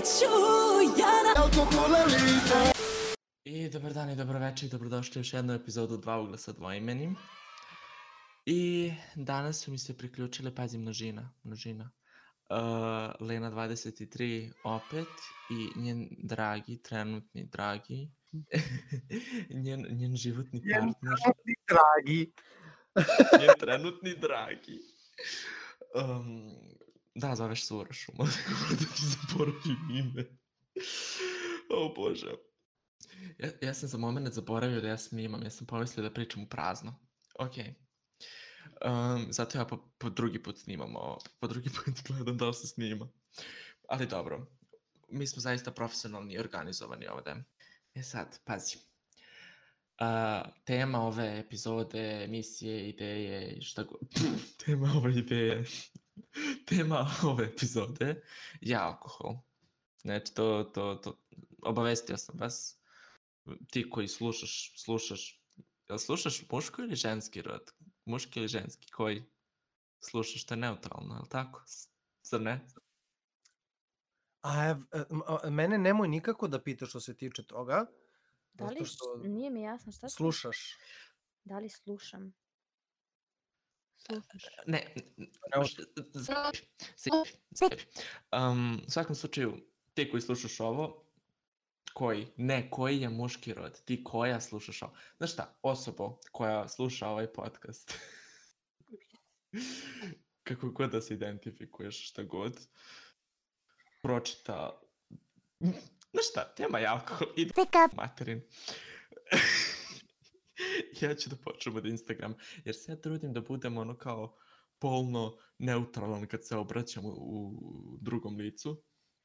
neću ja na... I dobar dan i dobro večer i dobrodošli u još jednu epizodu Dva ugla sa dvoimenim. I danas su mi se priključile, pazi, množina, množina. Uh, Lena 23 opet i njen dragi, trenutni dragi, njen, njen životni Njen partner, Ti dragi. njen trenutni dragi. Um, da, zoveš se možda da ti zaboravim ime. O bože. Ja, ja sam za moment zaboravio da ja snimam, ja sam pomislio da pričam u prazno. Ok. Um, zato ja po, po drugi put snimam ovo, po drugi put gledam da li se snima. Ali dobro, mi smo zaista profesionalni i organizovani ovde. E sad, pazi. Uh, tema ove epizode, emisije, ideje i šta god. tema ove ideje. tema ove epizode je alkohol. Znači, to, to, to, obavestio sam vas. Ti koji slušaš, slušaš, jel slušaš muško ili ženski rod? Muški ili ženski? Koji slušaš, to je neutralno, je li tako? Zar ne? A, e, mene nemoj nikako da pitaš što se tiče toga. Da li, što nije mi jasno šta slušaš. Da li slušam? Slušaš. Ne, n- Evo. š- zajebi, zajebi, zajebi. Um, u svakom slučaju, ti koji slušaš ovo, koji, ne, koji je muški rod, ti koja slušaš ovo. Znaš šta, osobo koja sluša ovaj podcast, kako god da se identifikuješ, šta god, pročita, znaš šta, tema je alkohol, ide materin. ja ću da počnem od Instagram, jer se ja trudim da budem ono kao polno neutralan kad se obraćam u, drugom licu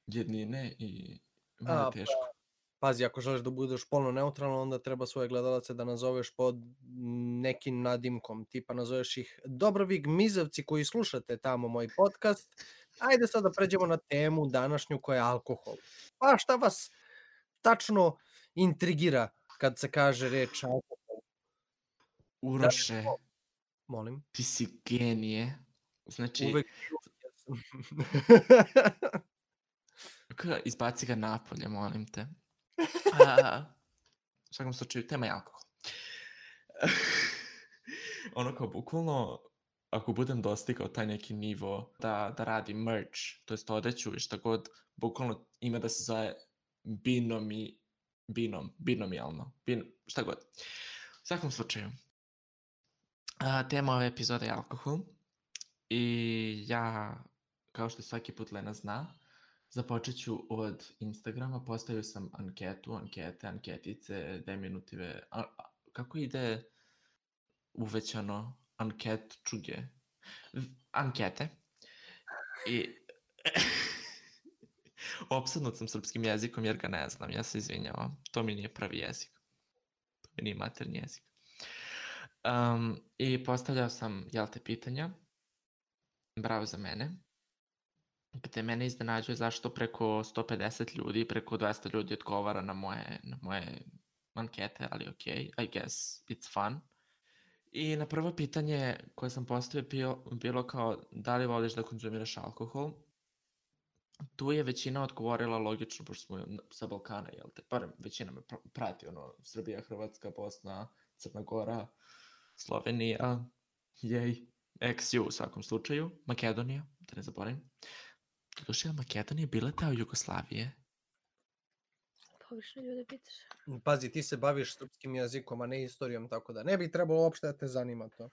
jednine i malo A, teško. Pazi, ako želiš da budeš polno neutralan, onda treba svoje gledalace da nazoveš pod nekim nadimkom. Tipa nazoveš ih Dobrovig Mizevci koji slušate tamo moj podcast. Ajde sad da pređemo na temu današnju koja je alkohol. Pa šta vas tačno intrigira kad se kaže reč alkohol? Uroše, Molim. ti si genije. Znači, Uvek izbaci ga napolje, molim te. A, u svakom slučaju, tema je alkohol. ono kao bukvalno, ako budem dostigao taj neki nivo da, da radim merch, to jest odeću i šta god, bukvalno ima da se zove binomi, binom, binomijalno, bin, šta god. U svakom slučaju, a, tema ove epizode je alkohol i ja, kao što svaki put Lena zna, Započet ću od Instagrama, postavio sam anketu, ankete, anketice, deminutive, a, a, kako ide uvećano anket čuge? Ankete. I opsadnut sam srpskim jezikom jer ga ne znam, ja se izvinjavam, to mi nije pravi jezik. To mi nije maternji jezik. Um, I postavljao sam, jel te, pitanja. Bravo za mene gde mene iznenađuje zašto preko 150 ljudi, preko 200 ljudi odgovara na moje, na moje ankete, ali ok, I guess it's fun. I na prvo pitanje koje sam postavio bio, bilo kao da li voliš da konzumiraš alkohol, tu je većina odgovorila logično, pošto smo sa Balkana, jel te, barem većina me pr- prati, ono, Srbija, Hrvatska, Bosna, Crna Gora, Slovenija, jej, XU u svakom slučaju, Makedonija, da ne zaboravim. Doduše, je Makedonija bila ta Jugoslavije? Pogrešno ljude pitaš. Pazi, ti se baviš srpskim jezikom, a ne istorijom, tako da ne bi trebalo uopšte da te zanima to.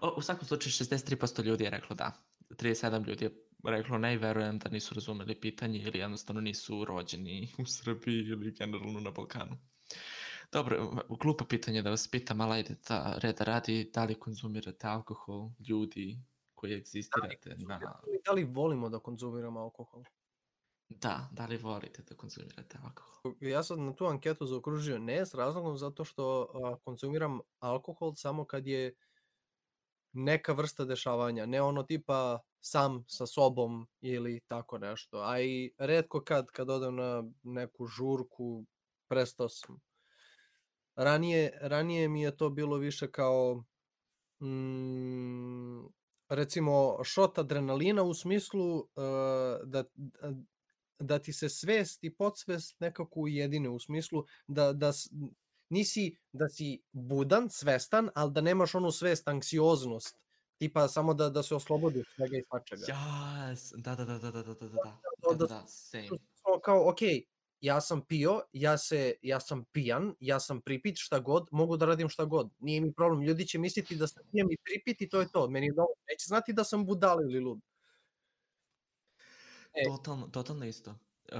O, u svakom slučaju, 63% ljudi je reklo da. 37 ljudi je reklo ne i verujem da nisu razumeli pitanje ili jednostavno nisu rođeni u Srbiji ili generalno na Balkanu. Dobro, glupo pitanje da vas pitam, ali ajde da reda radi, da li konzumirate alkohol, ljudi koji egzistirate na... Da li volimo da konzumiramo alkohol? Da, da li volite da konzumirate alkohol? Ja sam na tu anketu zaokružio ne s razlogom zato što a, konzumiram alkohol samo kad je neka vrsta dešavanja, ne ono tipa sam sa sobom ili tako nešto. A i redko kad, kad odem na neku žurku, prestao sam. Ranije, ranije mi je to bilo više kao mm, recimo šot adrenalina u smislu uh, da, da da ti se svest i podsvest nekako ujedine u smislu da, da nisi da si budan, svestan, ali da nemaš onu svest, anksioznost, tipa samo da, da se oslobodiš svega i svačega. Jas, da, da, da, da, da, da, da, da, To da, da, da da, same. Kao- kao, ok, ja sam pio, ja, se, ja sam pijan, ja sam pripit, šta god, mogu da radim šta god. Nije mi problem. Ljudi će misliti da sam pijan i pripit i to je to. Meni je dovoljno. Neće znati da sam budala ili lud. E. Totalno, totalno isto. Uh,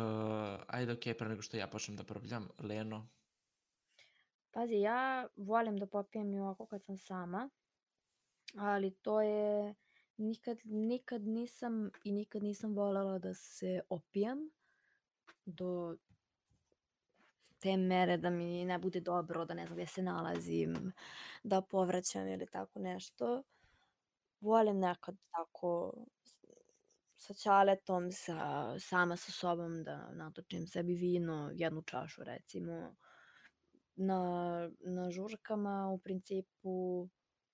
ajde, okej, pre nego što ja počnem da probljam, Leno, Pazi, ja volim da popijem i ovako kad sam sama, ali to je nikad, nikad nisam i nikad nisam voljela da se opijam do te mere da mi ne bude dobro, da ne znam gdje se nalazim, da povraćam ili tako nešto. Volim nekad tako sa čaletom, sa, sama sa sobom da natočim sebi vino, jednu čašu recimo na, na žurkama u principu,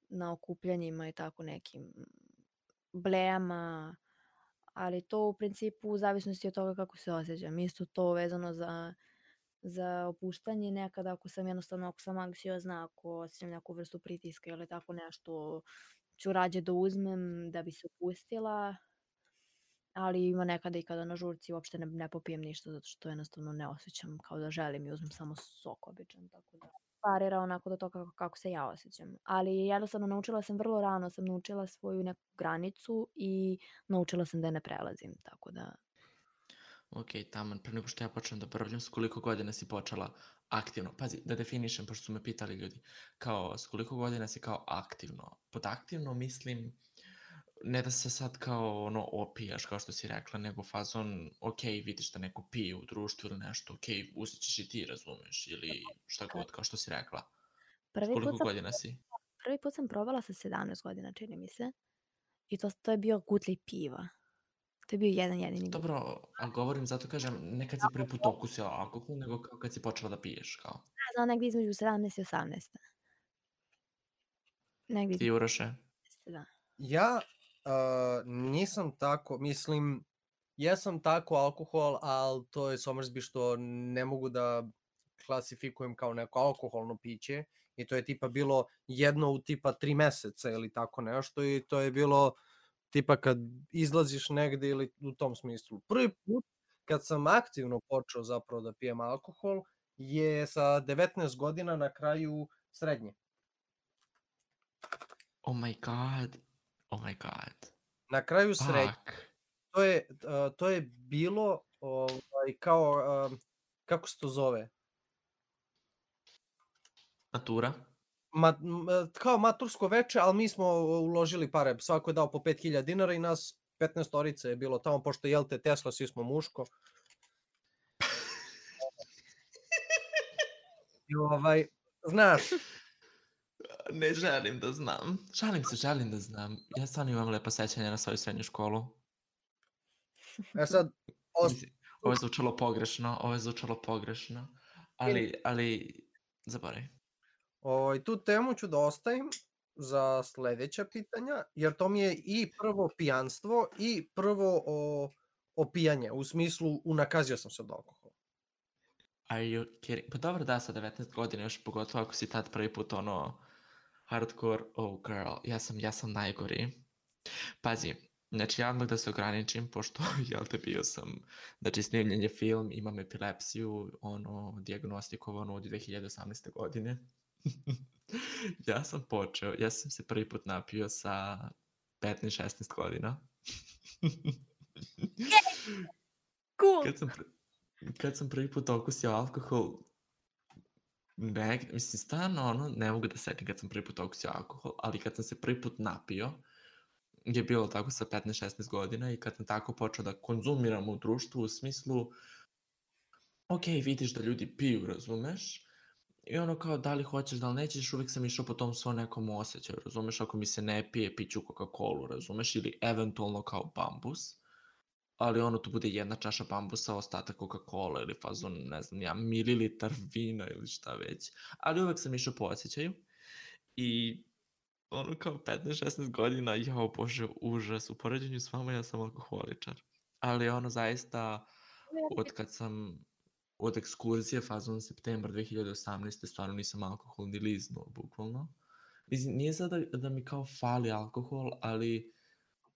na okupljanjima i tako nekim blejama, ali to u principu u zavisnosti od toga kako se osjećam. Isto to vezano za, za opuštanje nekada ako sam jednostavno, ako sam anksiozna, ako osjećam neku vrstu pritiska ili tako nešto, ću rađe da uzmem da bi se opustila, ali ima nekada i kada na žurci uopšte ne, ne popijem ništa zato što jednostavno ne osjećam kao da želim i uzmem samo sok običan, tako da parira onako do toga kako, kako se ja osjećam. Ali jednostavno naučila sam vrlo rano, sam naučila svoju neku granicu i naučila sam da je ne prelazim, tako da ok, taman, pre nego što ja počnem da probljam, s koliko godina si počela aktivno, pazi, da definišem, pošto su me pitali ljudi, kao, s koliko godina si kao aktivno? Pod aktivno mislim, ne da se sad kao ono opijaš kao što si rekla, nego fazon, ok, vidiš da neko pije u društvu ili nešto, ok, ćeš i ti, razumeš, ili šta god, kao što si rekla. Prvi koliko sam, godina si? prvi put sam probala sa 17 godina, čini mi se. I to, to je bio gutli piva. To je bio jedan jedini. Dobro, ali govorim zato kažem, ne kad si prvi put okusila alkohol, nego kao kad si počela da piješ, kao. Ne znam, negdje između 17 i 18. Negdje Ti, Uroše? 18, da. Ja uh, nisam tako, mislim, jesam tako alkohol, ali to je Somersby što ne mogu da klasifikujem kao neko alkoholno piće i to je tipa bilo jedno u tipa tri meseca ili tako nešto i to je bilo tipa kad izlaziš negde ili u tom smislu. Prvi put kad sam aktivno počeo zapravo da pijem alkohol je sa 19 godina na kraju srednje. Oh my god. Oh my god. Na kraju srednje. Fuck. to je, uh, to je bilo ovaj, kao, um, kako se to zove? Matura? Ma, kao matursko veče, ali mi smo uložili pare, svako je dao po 5000 dinara i nas 15 storice je bilo tamo, pošto jel te Tesla, svi smo muško. I ovaj, znaš, Ne želim da znam. Žalim se, želim da znam. Ja stvarno imam lepa sećanja na svoju srednju školu. e sad, os, ovo je zvučalo pogrešno, ovo je zvučalo pogrešno. Ali, ali, zaboravi. Ovaj, tu temu ću da ostavim za sledeća pitanja, jer to mi je i prvo pijanstvo i prvo o, opijanje, u smislu unakazio sam se od alkohola. Are you kidding? Pa dobro da, sa 19 godina, još pogotovo ako si tad prvi put ono hardcore, oh girl, ja sam, ja sam najgori. Pazi, znači ja odmah da se ograničim, pošto, jel te, bio sam, znači snimljen je film, imam epilepsiju, ono, diagnostikovano od 2018. godine. ja sam počeo, ja sam se prvi put napio sa 15-16 godina. Cool! kad sam, kad sam prvi put okusio alkohol, ne, mislim, stvarno, ono, ne mogu da setim kad sam prvi put okusio alkohol, ali kad sam se prvi put napio, je bilo tako sa 15-16 godina i kad sam tako počeo da konzumiram u društvu u smislu, ok, vidiš da ljudi piju, razumeš? I ono kao, da li hoćeš, da li nećeš, uvijek sam išao po tom svom nekom osjećaju, razumeš? Ako mi se ne pije, piću Coca-Cola, razumeš? Ili eventualno kao bambus ali ono tu bude jedna čaša bambusa, ostatak Coca-Cola ili fazon, ne znam, ja, mililitar vina ili šta već. Ali uvek sam išao po osjećaju i ono kao 15-16 godina, jao bože, užas, u poređenju s vama ja sam alkoholičar. Ali ono zaista, od kad sam od ekskurzije fazom septembar 2018. stvarno nisam alkohol ni liznuo, bukvalno. Mislim, nije sad da, da mi kao fali alkohol, ali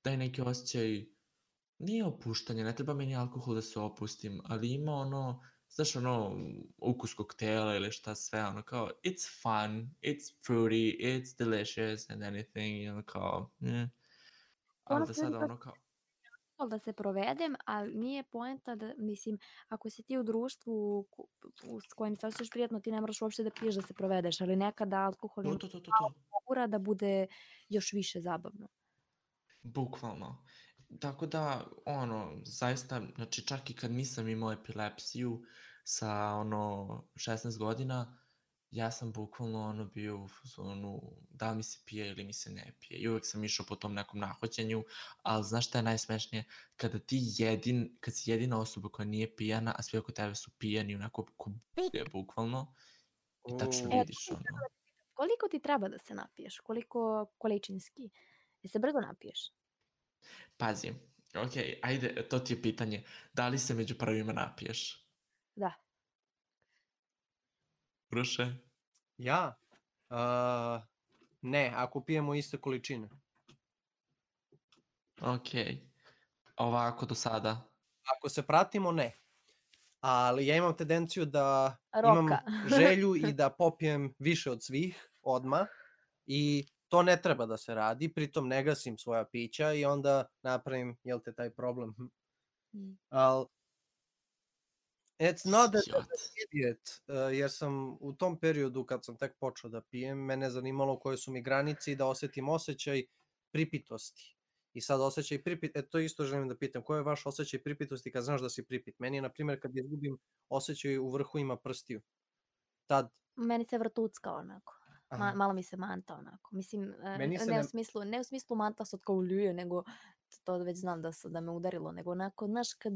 taj neki osjećaj nije opuštanje, ne treba meni alkohol da se opustim, ali ima ono, znaš ono, ukus koktela ili šta sve, ono kao, it's fun, it's fruity, it's delicious and anything, i ono kao, eh. Ali da sada da- ono kao, alkohol da se provedem, ali nije poenta da, mislim, ako si ti u društvu u- s kojim se osjećaš prijatno, ti ne moraš uopšte da piješ da se provedeš, ali nekada alkohol to, to, to, to, to. ura da bude još više zabavno. Bukvalno. Tako da, ono, zaista, znači čak i kad nisam imao epilepsiju sa, ono, 16 godina, ja sam bukvalno, ono, bio u fazonu da li mi se pije ili mi se ne pije. I uvek sam išao po tom nekom nahođenju, ali znaš šta je najsmešnije? Kada ti jedin, kad si jedina osoba koja nije pijana, a svi oko tebe su pijani, onako ko je bukvalno, i tačno U. vidiš, ono. Koliko ti treba da se napiješ? Koliko količinski? Jel se brzo napiješ? Pazi, ok, ajde, to ti je pitanje. Da li se među prvima napiješ? Da. Uroše? Ja? Uh, ne, ako pijemo iste količine. Ok. Ovako do sada. Ako se pratimo, ne. Ali ja imam tendenciju da imam Roka. želju i da popijem više od svih odma i to ne treba da se radi, pritom ne gasim svoja pića i onda napravim, jel te, taj problem. Mm. Al, it's not that Idiot. idiot, uh, jer sam u tom periodu kad sam tek počeo da pijem, mene zanimalo koje su mi granice i da osetim osjećaj pripitosti. I sad osjećaj pripit, e to isto želim da pitam, koji je vaš osjećaj pripitosti kad znaš da si pripit? Meni je, na primjer, kad izgubim osjećaj u vrhu ima prstiju. Tad, Meni se vrtucka onako. Ma, malo mi se manta onako. Mislim, e, Meni ne, ne, ne- u smislu, ne u smislu manta sad kao uljuje, nego to već znam da, se, da me udarilo, nego onako, znaš, kad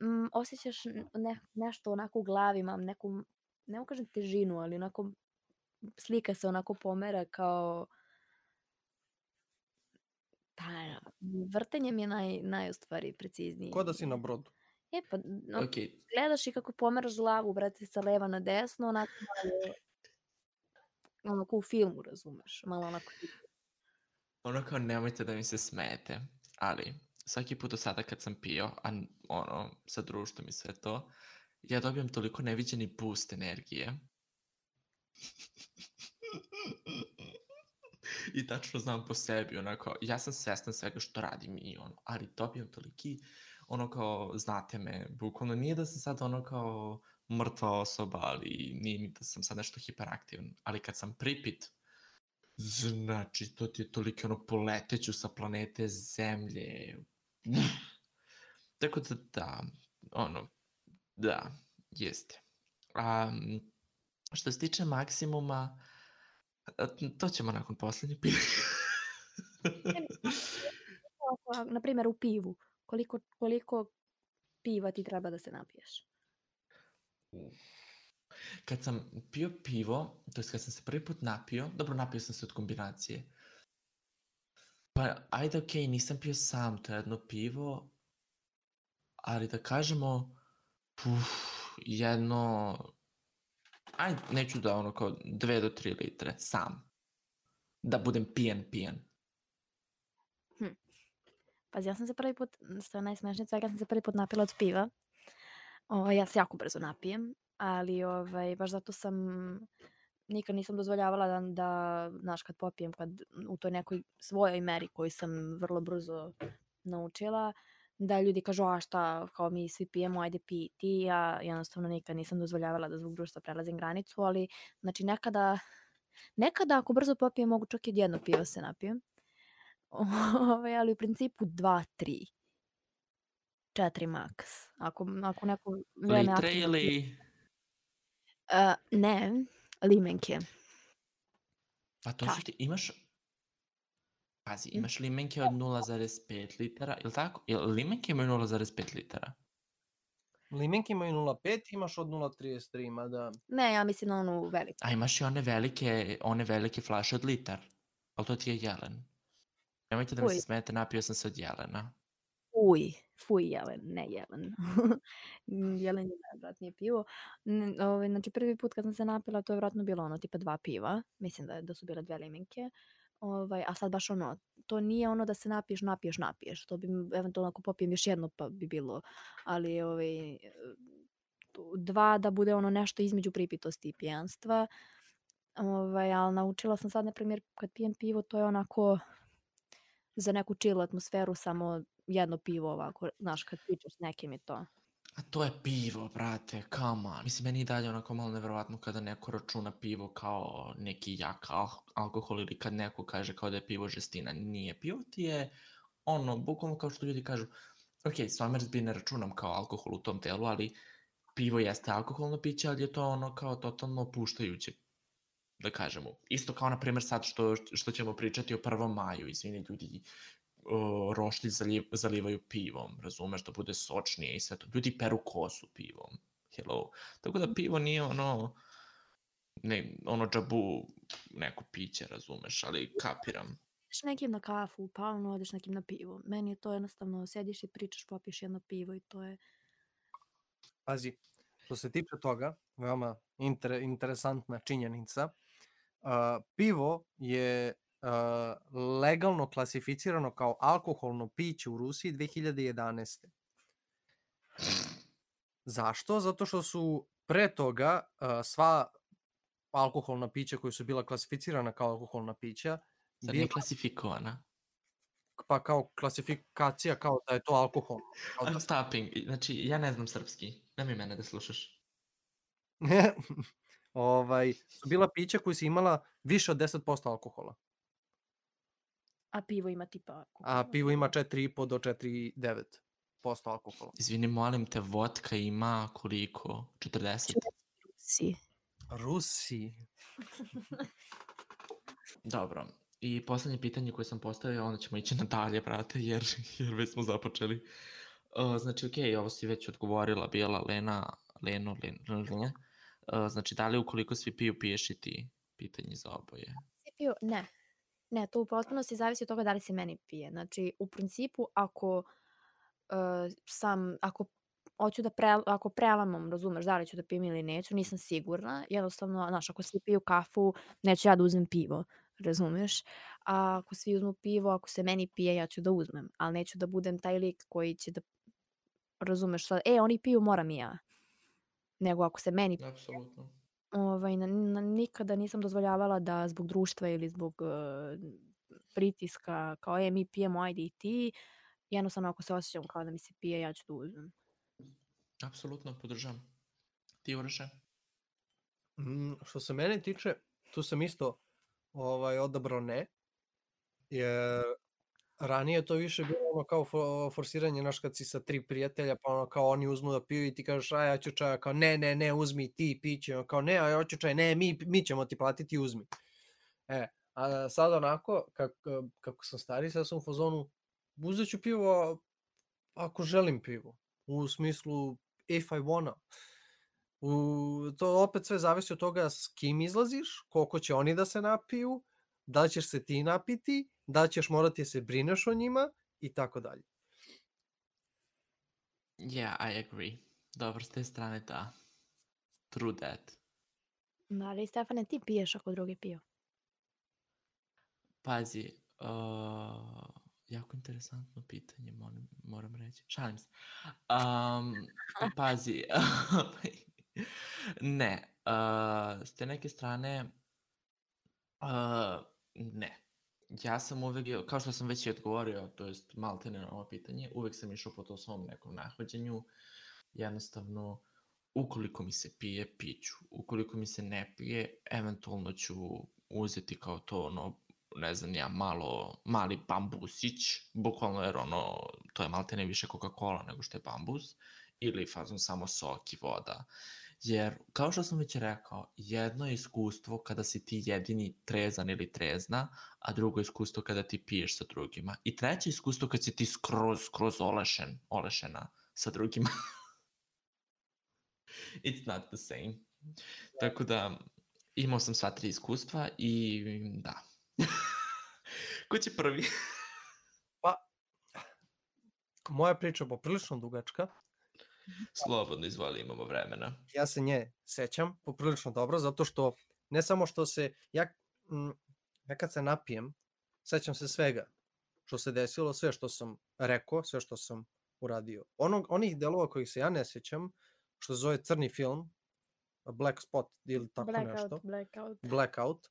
mm, osjećaš ne, nešto onako u glavi, imam neku, ne mogu kažem težinu, ali onako slika se onako pomera kao pa vrtenje mi je naj, naj u stvari precizniji. ko da si na brodu. E pa, no, Ok, gledaš i kako pomeraš glavu, brate, sa leva na desno, onako malo, ono kao u filmu, razumeš, malo onako. ono kao nemojte da mi se smete, ali svaki put do sada kad sam pio, a ono, sa društvom i sve to, ja dobijam toliko neviđeni boost energije. I tačno znam po sebi, onako, ja sam svestan svega što radim i ono, ali dobijam toliki, ono kao, znate me, bukvalno nije da sam sad ono kao mrtva osoba, ali nije ni da sam sad nešto hiperaktivan, ali kad sam pripit, znači, to ti je toliki ono, poleteću sa planete Zemlje. Tako da, da, ono, da, jeste. Um, što se tiče maksimuma, a, to ćemo nakon poslednje. Ovako, Na primjer, u pivu, koliko, koliko piva ti treba da se napiješ? kad sam pio pivo, to jest kad sam se prvi put napio, dobro napio sam se od kombinacije. Pa ajde okej, nisam pio sam to jedno pivo, ali da kažemo, puf, jedno, ajde, neću da ono kao dve do tri litre, sam. Da budem pijan, pijan. Pazi, ja sam se prvi put, što je najsmešnije svega, ja sam se prvi put napila od piva. Ovaj, ja se jako brzo napijem, ali ovaj, baš zato sam nikad nisam dozvoljavala da, da znaš, kad popijem, kad u toj nekoj svojoj meri koju sam vrlo brzo naučila, da ljudi kažu, a šta, kao mi svi pijemo, ajde pi ti, ja jednostavno nikad nisam dozvoljavala da zbog društva prelazim granicu, ali znači nekada, nekada ako brzo popijem mogu čak i jedno piva se napijem. Ovaj, ali u principu 2, 3. 4 maks. Ako, ako neko vreme Litre ili... E, ne, limenke. Pa to su ti, imaš... Pazi, Mm. imaš limenke od 0,5 litara, ili tako? Jel limenke imaju 0,5 litara? Limenke imaju 0,5, imaš od 0,33, mada... Ne, ja mislim na onu veliku. A imaš i one velike, one velike flaše od litar. Ali to ti je jelen. Nemojte da mi se smete, napio sam se od jelena. Fuj, fuj jelen, ne jelen. Jelen je najodvratnije pivo. N ovaj, znači prvi put kad sam se napila to je vjerojatno bilo ono tipa 2 piva, mislim da da su bile 2 limenke. Ovaj, a sad baš ono, to nije ono da se napiješ, napiješ, napiješ. To bi eventualno ako popijem još jedno pa bi bilo, ali ovaj, dva da bude ono nešto između pripitosti i pijanstva. Ovaj, ali naučila sam sad, na primjer, kad pijem pivo, to je onako za neku chill atmosferu, samo jedno pivo ovako, znaš, kad pričaš s nekim i to. A to je pivo, brate, come on. Mislim, meni i dalje onako malo nevjerovatno kada neko računa pivo kao neki jak al- alkohol ili kad neko kaže kao da je pivo žestina. Nije. Pivo ti je ono, bukvalno kao što ljudi kažu, ok, Somersby ne računam kao alkohol u tom telu, ali pivo jeste alkoholno piće, ali je to ono kao totalno opuštajuće da kažemo. Isto kao, na primjer, sad što, što ćemo pričati o 1. maju, izvini, ljudi o, roštilj zaliv, zalivaju pivom, razumeš, da bude sočnije i sve to. Ljudi peru kosu pivom. Hello. Tako da pivo nije ono, ne, ono džabu neko piće, razumeš, ali kapiram. Ideš nekim na kafu, pa ono odeš nekim na pivo. Meni je to jednostavno, sediš i pričaš, popiješ jedno pivo i to je... Pazi, što se tiče toga, veoma inter, interesantna činjenica, uh, pivo je legalno klasificirano kao alkoholno piće u Rusiji 2011. Zašto? Zato što su pre toga uh, sva alkoholna pića koja su bila klasificirana kao alkoholna pića, Zar bila nije klasifikovana? pa kao klasifikacija kao da je to alkohol. Kao da, I'm stopping. Znači, ja ne znam srpski. Nemoj mene da slušaš. ovaj, su bila pića koja su imala više od 10% alkohola, A pivo ima tipa... a pivo ima 4,5 do 4,9% alkohola. Izvini, molim te, vodka ima koliko? 40? Si. Rusi. Dobro. I poslednje pitanje koje sam postavio, onda ćemo ići nadalje, brate, jer, jer već smo započeli. Uh, znači, okej, ovo si već odgovorila, bila Lena, Leno, Len, Lena. Uh, znači, da li ukoliko svi piju, piješ i ti? Pitanje za oboje. Si pio? Ne. Ne, to u potpunosti zavisi od toga da li se meni pije. Znači, u principu, ako uh, sam, ako hoću da pre, ako prelamam, razumeš, da li ću da pijem ili neću, nisam sigurna. Jednostavno, znaš, ako svi piju kafu, neću ja da uzmem pivo, razumeš? A ako svi uzmu pivo, ako se meni pije, ja ću da uzmem. Ali neću da budem taj lik koji će da, razumeš, sad, e, oni piju, moram i ja. Nego ako se meni Apsolutno. Ovaj, na, na, nikada nisam dozvoljavala da zbog društva ili zbog uh, pritiska, kao je mi pijemo, ajde i ti, jednostavno ako se osjećam kao da mi se pije, ja ću da uzmem. Apsolutno, podržam. Ti Uroše? Mm, što se mene tiče, tu sam isto ovaj, odabrao ne, jer ranije to više bilo ono kao fo, forsiranje, znaš, kad si sa tri prijatelja, pa ono kao oni uzmu da piju i ti kažeš, a ja ću čaja, kao ne, ne, ne, uzmi ti, piće, ono kao ne, a ja hoću čaj, ne, mi, mi ćemo ti platiti, uzmi. E, a sad onako, kako, kako sam stari, sad sam u fazonu, uzet ću pivo ako želim pivo, u smislu if I wanna. U, to opet sve zavisi od toga s kim izlaziš, koliko će oni da se napiju, da ćeš se ti napiti, da li ćeš morati da se brineš o njima i tako dalje. Yeah, I agree. Dobro, s te strane da. True that. Ma, ali Stefane, ti piješ ako drugi piju. Pazi, uh, jako interesantno pitanje, moram, moram reći. Šalim se. Um, pazi, ne, uh, s te neke strane, uh, ne. Ja sam uvek, kao što sam već i odgovorio, to jest maltene na ovo pitanje, uvek sam išao po tom svom nekom nahođenju. Jednostavno, ukoliko mi se pije, piću. Ukoliko mi se ne pije, eventualno ću uzeti kao to ono, ne znam ja, malo, mali bambusić, bukvalno jer ono, to je maltene više Coca-Cola nego što je bambus, ili fazom samo sok i voda. Jer, kao što sam već rekao, jedno je iskustvo kada si ti jedini trezan ili trezna, a drugo iskustvo kada ti piješ sa drugima. I treće iskustvo kad si ti skroz, skroz olešen, olešena sa drugima. It's not the same. Tako da, imao sam sva tri iskustva i da. Ko će prvi? moja priča poprilično dugačka. Slobodno izvoli, imamo vremena. Ja se nje sećam poprilično dobro, zato što ne samo što se, ja, mm, ja kad se napijem, sećam se svega što se desilo, sve što sam rekao, sve što sam uradio. Onog, onih delova kojih se ja ne sećam, što se zove crni film, Black Spot ili tako blackout, nešto, blackout. Blackout,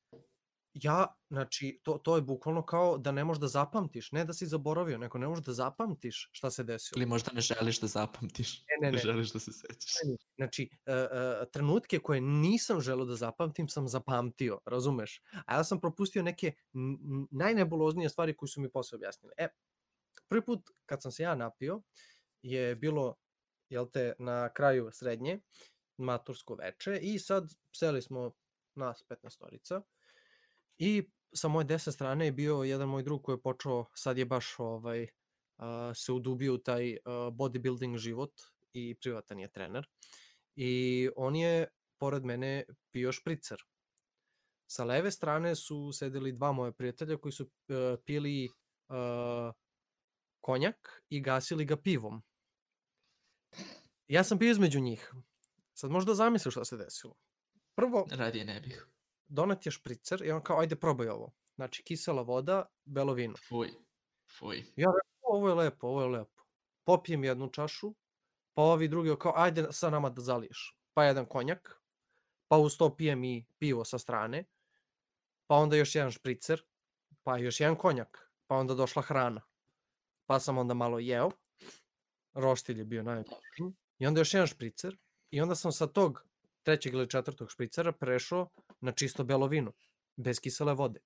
ja, znači, to, to je bukvalno kao da ne možeš da zapamtiš, ne da si zaboravio, nego ne možeš da zapamtiš šta se desilo. Ili možda ne želiš da zapamtiš. Ne, ne, Ne ne. želiš da se sećaš. Znači, uh, uh, trenutke koje nisam želeo da zapamtim sam zapamtio, razumeš? A ja sam propustio neke najnebuloznije stvari koje su mi posle objasnile. E, prvi put kad sam se ja napio je bilo, jel te, na kraju srednje, matursko veče i sad seli smo nas 15 storica i sa moje desne strane je bio jedan moj drug koji je počeo, sad je baš ovaj, a, se udubio u taj a, bodybuilding život i privatan je trener. I on je pored mene pio špricer. Sa leve strane su sedeli dva moje prijatelja koji su uh, pili uh, konjak i gasili ga pivom. Ja sam bio između njih. Sad možda zamisliš šta se desilo. Prvo, Radije ne bih. Donet je špricer i on kao, ajde probaj ovo. Znači, kisela voda, belo vino. Fuj. Fuj. Ja rekao, ovo je lepo, ovo je lepo. Popijem jednu čašu, pa ovi drugi kao, ajde sa nama da zaliješ. Pa jedan konjak, pa uz to pijem i pivo sa strane, pa onda još jedan špricer, pa još jedan konjak, pa onda došla hrana. Pa sam onda malo jeo, roštilj je bio najbolji, i onda još jedan špricer, i onda sam sa tog trećeg ili četvrtog špricera prešao na čisto belo vino, bez kisele vode.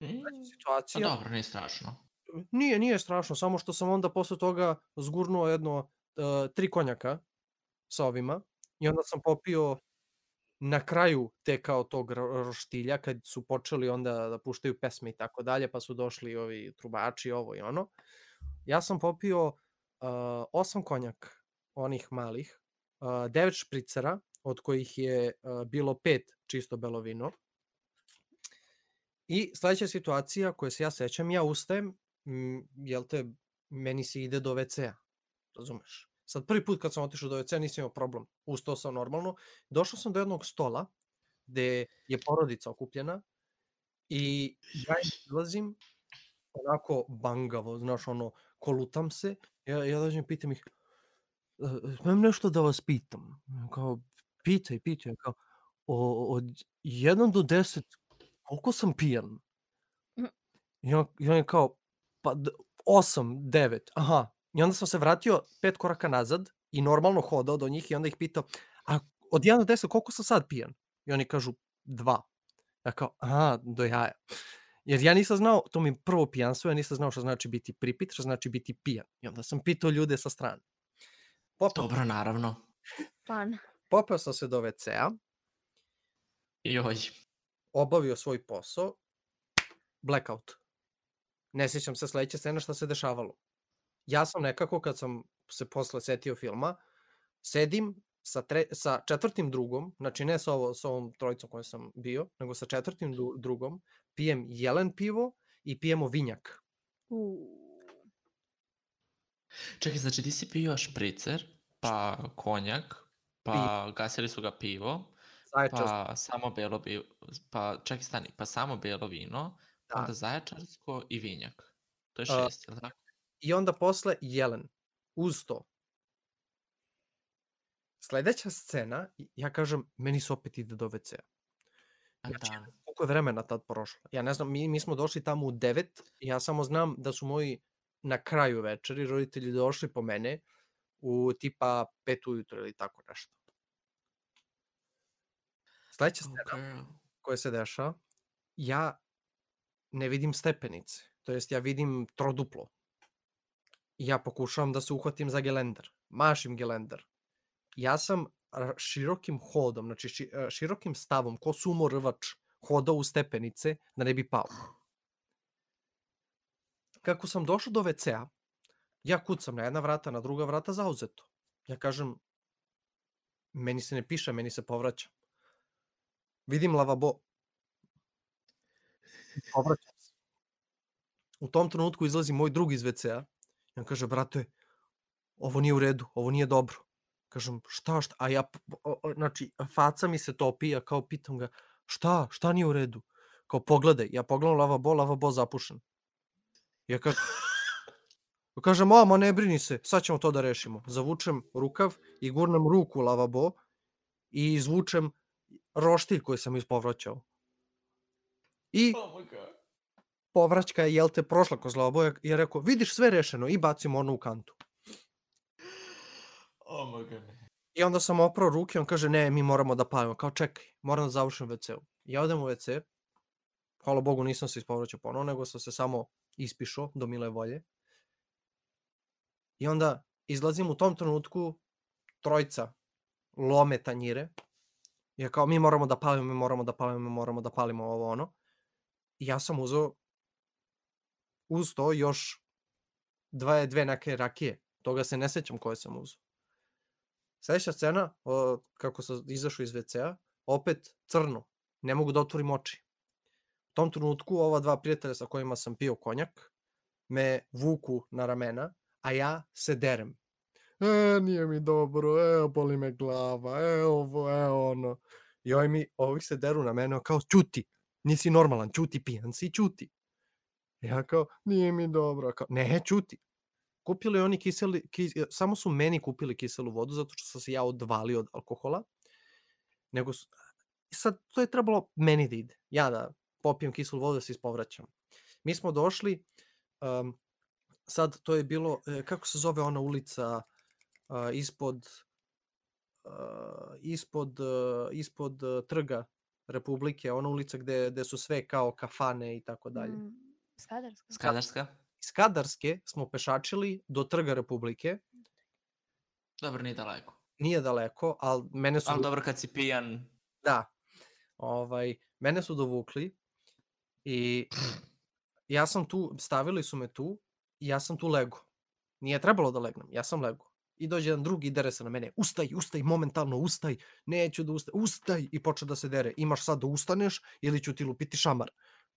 Mm, Pa Situacija, dobro, nije strašno. Nije, nije strašno, samo što sam onda posle toga zgurnuo jedno uh, tri konjaka sa ovima i onda sam popio na kraju te kao tog ro- roštilja kad su počeli onda da puštaju pesme i tako dalje pa su došli ovi trubači ovo i ono ja sam popio uh, osam konjak onih malih uh, devet špricera od kojih je bilo pet čisto belo vino i sledeća situacija koja se ja sećam ja ustajem mm, jel te, meni se ide do WC-a, razumeš? Sad prvi put kad sam otišao do WC-a nisam imao problem, ustao sam normalno, došao sam do jednog stola gde je porodica okupljena i ja im izlazim onako bangavo, znaš ono, kolutam se, ja, ja dođem i pitam ih, "E, smem nešto da vas pitam? Kao, pitaj, pitaj, kao, o, od 1 do 10, koliko sam pijan? I on, i on je kao, pa 8, 9, aha. I onda sam se vratio pet koraka nazad i normalno hodao do njih i onda ih pitao, a od 1 do 10 koliko sam sad pijan? I oni kažu 2. Ja kao, aha, do jaja. Jer ja nisam znao, to mi je prvo pijanstvo, ja nisam znao što znači biti pripit, što znači biti pijan. I onda sam pitao ljude sa strane. Popeo, Dobro, naravno. Fun. Popeo sam se do WC-a, Joj. obavio svoj posao, blackout. Ne sjećam se sledeće scene šta se dešavalo. Ja sam nekako, kad sam se posle setio filma, sedim sa, tre, sa četvrtim drugom, znači ne sa, ovo, sa ovom trojicom kojom sam bio, nego sa četvrtim dru- drugom, pijem jelen pivo i pijemo vinjak. Uuu. Čekaj, znači ti si pio špricer, pa konjak, pa gasili su ga pivo, Zaječarsko, pa samo belo pivo, pa čekaj stani, pa samo belo vino, Da. onda zaječarsko i vinjak. To je šest, jel tako? I onda posle jelen. Uz to. Sledeća scena, ja kažem, meni se opet ide do WC-a. Znači, da. koliko je vremena tad prošlo. Ja ne znam, mi, mi smo došli tamo u 9, ja samo znam da su moji na kraju večeri roditelji došli po mene u tipa 5 ujutro ili tako nešto. Sledeća Oh, scena girl. koja se dešava, ja ne vidim stepenice, to jest ja vidim troduplo. I ja pokušavam da se uhvatim za gelender, mašim gelender. Ja sam širokim hodom, znači ši, a, širokim stavom, ko sumo rvač, hodao u stepenice da ne bi pao. Kako sam došao do WC-a, ja kucam na jedna vrata, na druga vrata zauzeto. Ja kažem, meni se ne piše, meni se povraća. Vidim lavabo. Povraćam se. U tom trenutku izlazi moj drug iz WC-a I on kaže, brate, ovo nije u redu, ovo nije dobro. Kažem, šta, šta? A ja, znači, faca mi se topi, ja kao pitam ga, šta, šta nije u redu? Kao, pogledaj, ja pogledam lavabo, lavabo zapušen. Ja kažem, kažem, mama, ne brini se, sad ćemo to da rešimo. Zavučem rukav i gurnem ruku u lavabo i izvučem roštilj koji sam ispovraćao. I Oh povraćka je, jel te, prošla kroz lavabo i je rekao, vidiš sve rešeno i bacimo ono u kantu. Oh my god. I onda sam oprao ruke, on kaže, ne, mi moramo da palimo. Kao, čekaj, moram da završim WC-u. Ja odem u WC, hvala Bogu nisam se ispovraćao ponovo, nego sam se samo ispišao do mile volje. I onda izlazim u tom trenutku, trojca lome tanjire. Ja kao, mi moramo da palimo, mi moramo da palimo, mi moramo da palimo ovo ono. I ja sam uzeo uz to još dve, dve neke rakije. Toga se ne sećam koje sam uzeo. Sledeća scena, o, kako sam izašao iz WC-a, opet crno. Ne mogu da otvorim oči. U tom trenutku ova dva prijatelja sa kojima sam pio konjak me vuku na ramena, a ja se derem. E, nije mi dobro, e, boli me glava, e, ovo, e, ono. I ovi, mi, ovi se deru na mene kao, čuti, nisi normalan, čuti, pijan si, čuti. Ja kao, nije mi dobro, kao, ne, čuti. Kupili oni kiseli, kis, samo su meni kupili kiselu vodu zato što sam se ja odvalio od alkohola. Nego su, sad to je trebalo meni da ide. Ja da popijem kiselu vodu da se ispovraćam. Mi smo došli, um, sad to je bilo, e, kako se zove ona ulica uh, ispod uh, ispod uh, ispod uh, trga Republike, ona ulica gde, gde su sve kao kafane i tako dalje. Mm, Skadarska. Skadarska? Iz Kadarske smo pešačili do trga Republike, Dobro, nije daleko. nije daleko, ali mene su Ali dobro kad si pijan. Da. Ovaj, mene su dovukli i ja sam tu, stavili su me tu i ja sam tu lego. Nije trebalo da legnem, ja sam lego. I dođe jedan drugi i dere se na mene. Ustaj, ustaj, momentalno ustaj. Neću da ustaj. Ustaj! I počne da se dere. Imaš sad da ustaneš ili ću ti lupiti šamar.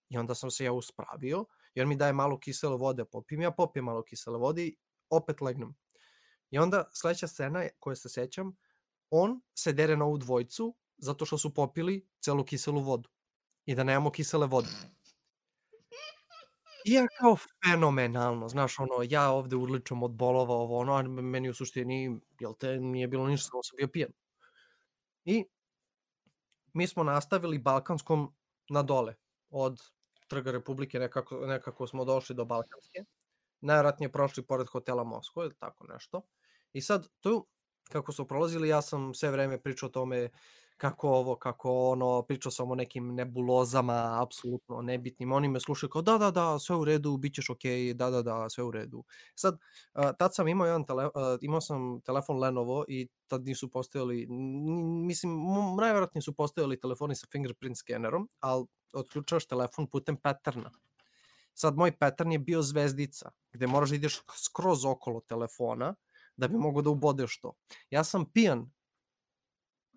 I onda sam se ja uspravio, jer mi daje malo kisele vode, popijem ja, popijem malo kisele vode i opet legnem. I onda sledeća scena koje se sećam, on se dere na ovu dvojcu zato što su popili celu kiselu vodu i da nemamo kisele vode. I ja kao fenomenalno, znaš, ono, ja ovde urličam od bolova, ovo, ono, a meni u suštini, jel te, nije bilo ništa, samo sam bio pijan. I mi smo nastavili Balkanskom na dole, od Trga Republike, nekako, nekako smo došli do Balkanske. Najvratnije prošli pored hotela Moskva ili tako nešto. I sad tu, kako su prolazili, ja sam sve vreme pričao o tome kako ovo, kako ono, pričao sam o nekim nebulozama, apsolutno nebitnim. Oni me slušaju kao da, da, da, sve u redu, bit ćeš okej, da, da, da, sve u redu. Sad, tad sam imao jedan tele, imao sam telefon Lenovo i tad nisu postojali, mislim, najverovatnije su postojali telefoni sa fingerprint skenerom, ali otključaš telefon putem patterna. Sad, moj pattern je bio zvezdica, gde moraš da ideš skroz okolo telefona da bi mogo da ubodeš to. Ja sam pijan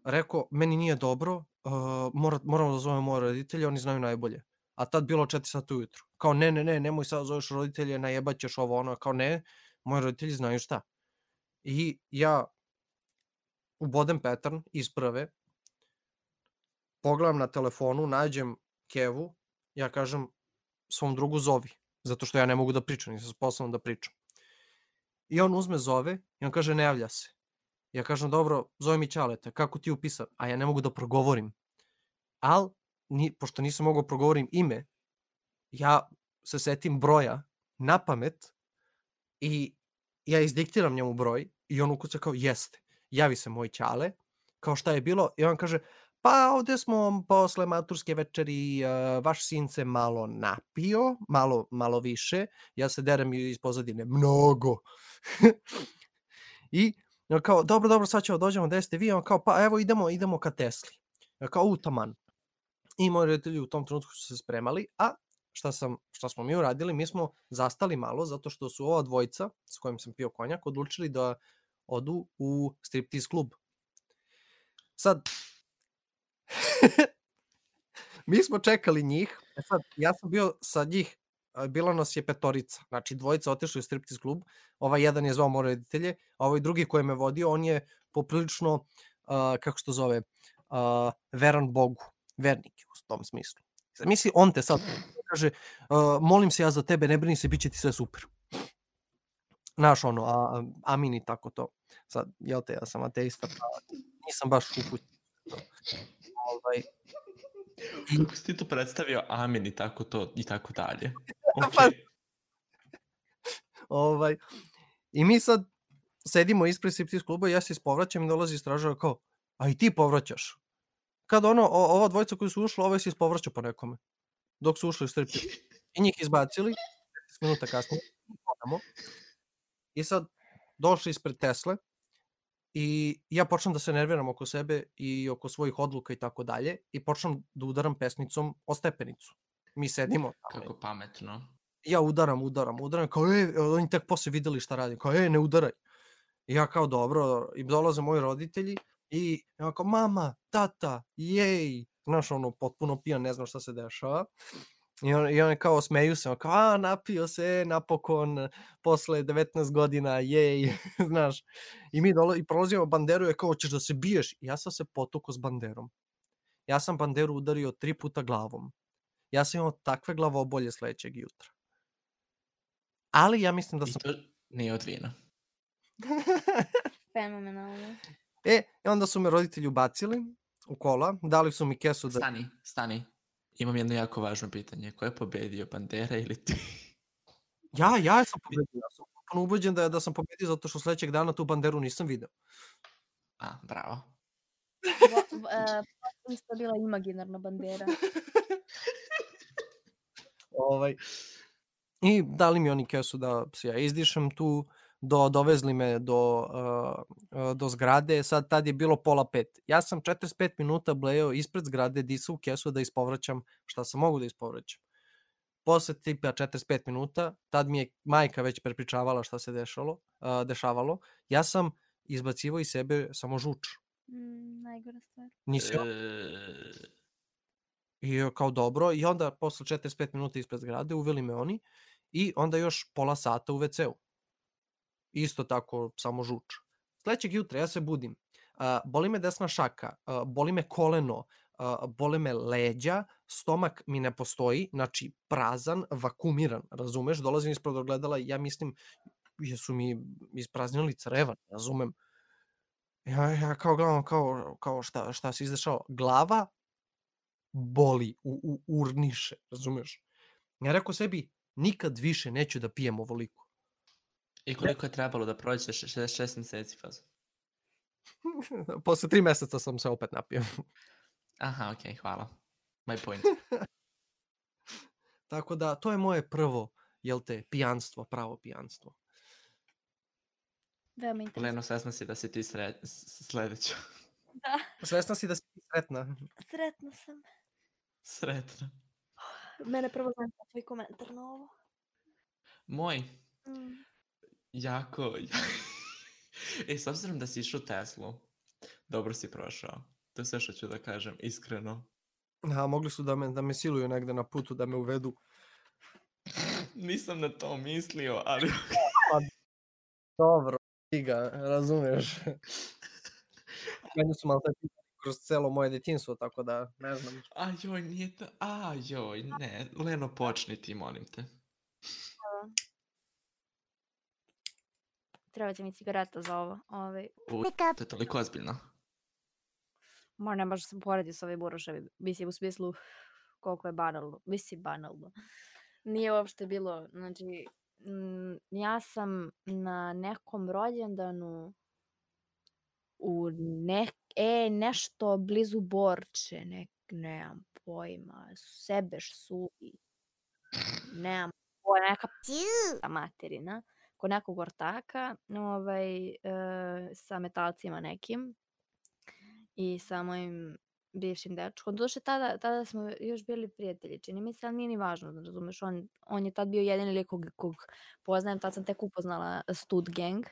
rekao, meni nije dobro, uh, mora, moramo da zovemo moje roditelje, oni znaju najbolje. A tad bilo 4 sata ujutru. Kao, ne, ne, ne, nemoj sad da zoveš roditelje, najebaćeš ovo, ono, kao, ne, moji roditelji znaju šta. I ja ubodem pattern iz prve, pogledam na telefonu, nađem Kevu, ja kažem svom drugu zovi, zato što ja ne mogu da pričam, nisam sposoban da pričam. I on uzme zove i on kaže ne javlja se. Ja kažem dobro, zove mi Ćaleta, kako ti je upisan? A ja ne mogu da progovorim. Al, ni, pošto nisam mogao progovorim ime, ja se setim broja na pamet i ja izdiktiram njemu broj i on ukuca kao jeste. Javi se moj Ćale, kao šta je bilo i on kaže pa ovde smo posle maturske večeri, vaš sin se malo napio, malo, malo više, ja se derem iz pozadine, mnogo. I on kao, dobro, dobro, sad ćemo dođemo, gde ste vi? On kao, pa evo idemo, idemo ka Tesli. Ja kao, u, taman. I moji roditelji u tom trenutku su se spremali, a šta, sam, šta smo mi uradili, mi smo zastali malo zato što su ova dvojica s kojim sam pio konjak odlučili da odu u striptease klub. Sad, mi smo čekali njih, e sad, ja sam bio sa njih bila nas je petorica, znači dvojica otišli u striptiz klub, ovaj jedan je zvao moje roditelje, a ovaj drugi koji me vodio, on je poprilično, a, kako se to zove, a, veran Bogu, vernik u tom smislu. Misli, on te sad kaže, a, molim se ja za tebe, ne brini se, bit će ti sve super. Znaš ono, a, a, amin i tako to. Sad, jel te, ja sam ateista, pa nisam baš upućen. Ovaj, Kako si ti to predstavio, amin i tako to i tako dalje. Pa- Okay. ovaj, I mi sad sedimo ispred striptiz kluba i ja se ispovraćam i dolazi stražar kao, a i ti povraćaš. Kad ono, o, ova dvojica koji su ušli, ovaj se ispovraća po nekome. Dok su ušli u striptiz. I njih izbacili, 15 minuta kasnije, hodamo. I sad došli ispred Tesle i ja počnem da se nerviram oko sebe i oko svojih odluka i tako dalje i počnem da udaram pesnicom o stepenicu. Mi sedimo tamo Kako pametno. ja udaram, udaram, udaram, kao e, oni tek posle videli šta radim, kao e, ne udaraj. I ja kao dobro, i dolaze moji roditelji i ja kao mama, tata, jej, znaš ono, potpuno pijan, ne znam šta se dešava. I, on, I oni kao smeju se, kao a, napio se, napokon, posle 19 godina, jej, znaš. I mi dolo, i prolazimo banderu, je kao, hoćeš da se biješ? I ja sam se potukao s banderom. Ja sam banderu udario tri puta glavom. Ja sam imao takve glavobolje sledećeg jutra. Ali ja mislim da I sam... to nije od vina. Fenomenalno. E, i onda su me roditelji ubacili u kola, dali su mi kesu da... Stani, stani. Imam jedno jako važno pitanje. Ko je pobedio, Bandera ili ti? Ja, ja sam pobedio, ja sam potpuno ubeđen da, da sam pobedio zato što sledećeg dana tu banderu nisam video. A, bravo. Vo- e, Isto bila imaginarna bandera. Ovaj. I dali mi oni kesu da se ja izdišem tu, do, dovezli me do, uh, do zgrade, sad tad je bilo pola pet. Ja sam 45 minuta blejao ispred zgrade, disao u kesu da ispovraćam šta sam mogu da ispovraćam. Posle tipa 45 minuta, tad mi je majka već prepričavala šta se dešalo, uh, dešavalo, ja sam izbacivao iz sebe samo žuč. Mm, najgora stvar. Nisam, E, I ja kao dobro, i onda posle 45 minuta ispred zgrade uveli me oni i onda još pola sata u WC-u. Isto tako, samo žuč. Sledećeg jutra ja se budim. A, boli me desna šaka, a, boli me koleno, a, boli me leđa, stomak mi ne postoji, znači prazan, vakumiran, razumeš? Dolazim ispred ogledala i ja mislim, jesu mi ispraznili creva, ne razumem. Ja, ja kao gledam, kao, kao šta, šta se izdešao? Glava boli, u, u, urniše, razumeš? Ja rekao sebi, nikad više neću da pijem ovoliko. I koliko je trebalo da prođe 66 meseci fazu? Posle tri meseca sam se opet napio. Aha, okej, hvala. My point. Tako da, to je moje prvo, jel te, pijanstvo, pravo pijanstvo. Veoma interesantno. Leno, svesna si da si ti sre... sledeća. Da, Svesna si da si sretna. sretna sam. Sretna. Mene prvo zanima tvoj komentar na ovo. Moj, Mm. jako... e, s obzirom da si išao Teslu, dobro si prošao. To je sve što ću da kažem, iskreno. A, mogli su da me, da me siluju negde na putu, da me uvedu. Nisam na to mislio, ali... Dobro, ti ga, razumeš. Meni su malo kroz celo moje detinstvo, tako da ne znam. A joj, nije to... A joj, ne. Leno, počni ti, molim te. Treba će mi cigareta za ovo. Ovaj. U, to je toliko ozbiljno. Ma ne baš da se poredi s ovim buroševim. Mislim u smislu koliko je banalno. Mislim banalno. Nije uopšte bilo, znači, ja sam na nekom rođendanu u ne, e, nešto blizu Borče, ne, nemam pojma, Sebeš suvi, nemam pojma, neka p***a materina, kod nekog ortaka, ovaj, e, sa metalcima nekim i sa mojim bivšim dečkom. Doduše, tada, tada smo još bili prijatelji, čini mi se, ali nije ni važno, da razumeš, on, on je tad bio jedini lik kog, kog poznajem, tad sam tek upoznala Stud Gang,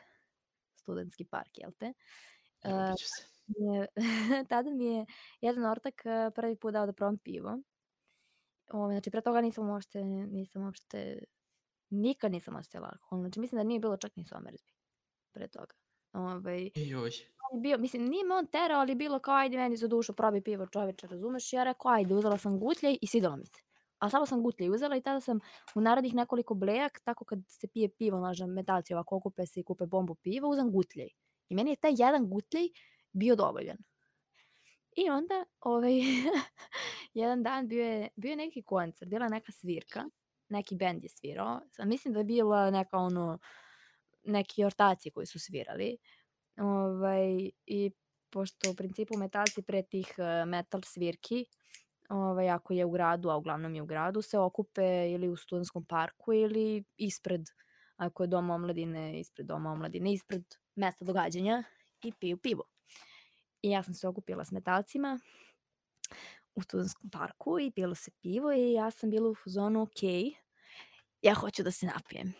studentski park, jel te? E, Se. je, tada mi je jedan ortak prvi put dao da probam pivo. Ovaj, znači, pre toga nisam uopšte, nisam uopšte, nikad nisam osjećala alkohol. Znači, mislim da nije bilo čak ni somerbi pre toga. Ovaj, Joj. bio, mislim, nije me on terao, ali bilo kao, ajde meni za dušu, probi pivo čoveče, razumeš? I ja rekao, ajde, uzela sam gutljaj i svidelo mi se. A samo sam gutljaj uzela i tada sam u narednih nekoliko blejak, tako kad se pije pivo, znaš, metalci ovako okupe se i kupe bombu piva, uzem gutljaj. I meni je taj jedan gutljaj bio dovoljan. I onda, ovaj, jedan dan bio je, bio je neki koncert, bila neka svirka, neki bend je svirao, mislim da je bila neka ono, neki ortaci koji su svirali. Ovaj, I pošto u principu metalci pre tih eh, metal svirki, ovaj, ako je u gradu, a uglavnom je u gradu, se okupe ili u studentskom parku ili ispred, ako je dom omladine, ispred doma omladine, ispred mesta događanja i piju pivo. I ja sam se okupila s metalcima u studentskom parku i pilo se pivo i ja sam bila u fazonu, ok, ja hoću da se napijem.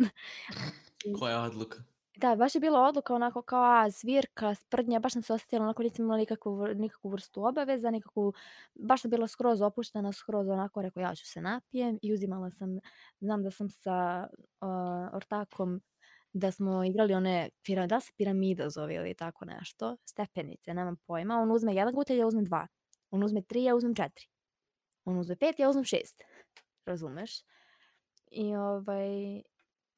Koja odluka? Da, baš je bila odluka onako kao a, svirka, sprdnja, baš sam se osjetila onako nisam imala nikakvu, nikakvu vrstu obaveza, nikakvu, baš sam bila skroz opuštena, skroz onako rekao ja ću se napijem i uzimala sam, znam da sam sa uh, ortakom da smo igrali one, da se piramida zove ili tako nešto, stepenice, nemam pojma, on uzme jedan gutelj, ja uzmem dva, on uzme tri, ja uzmem četiri, on uzme pet, ja uzmem šest, razumeš? I ovaj,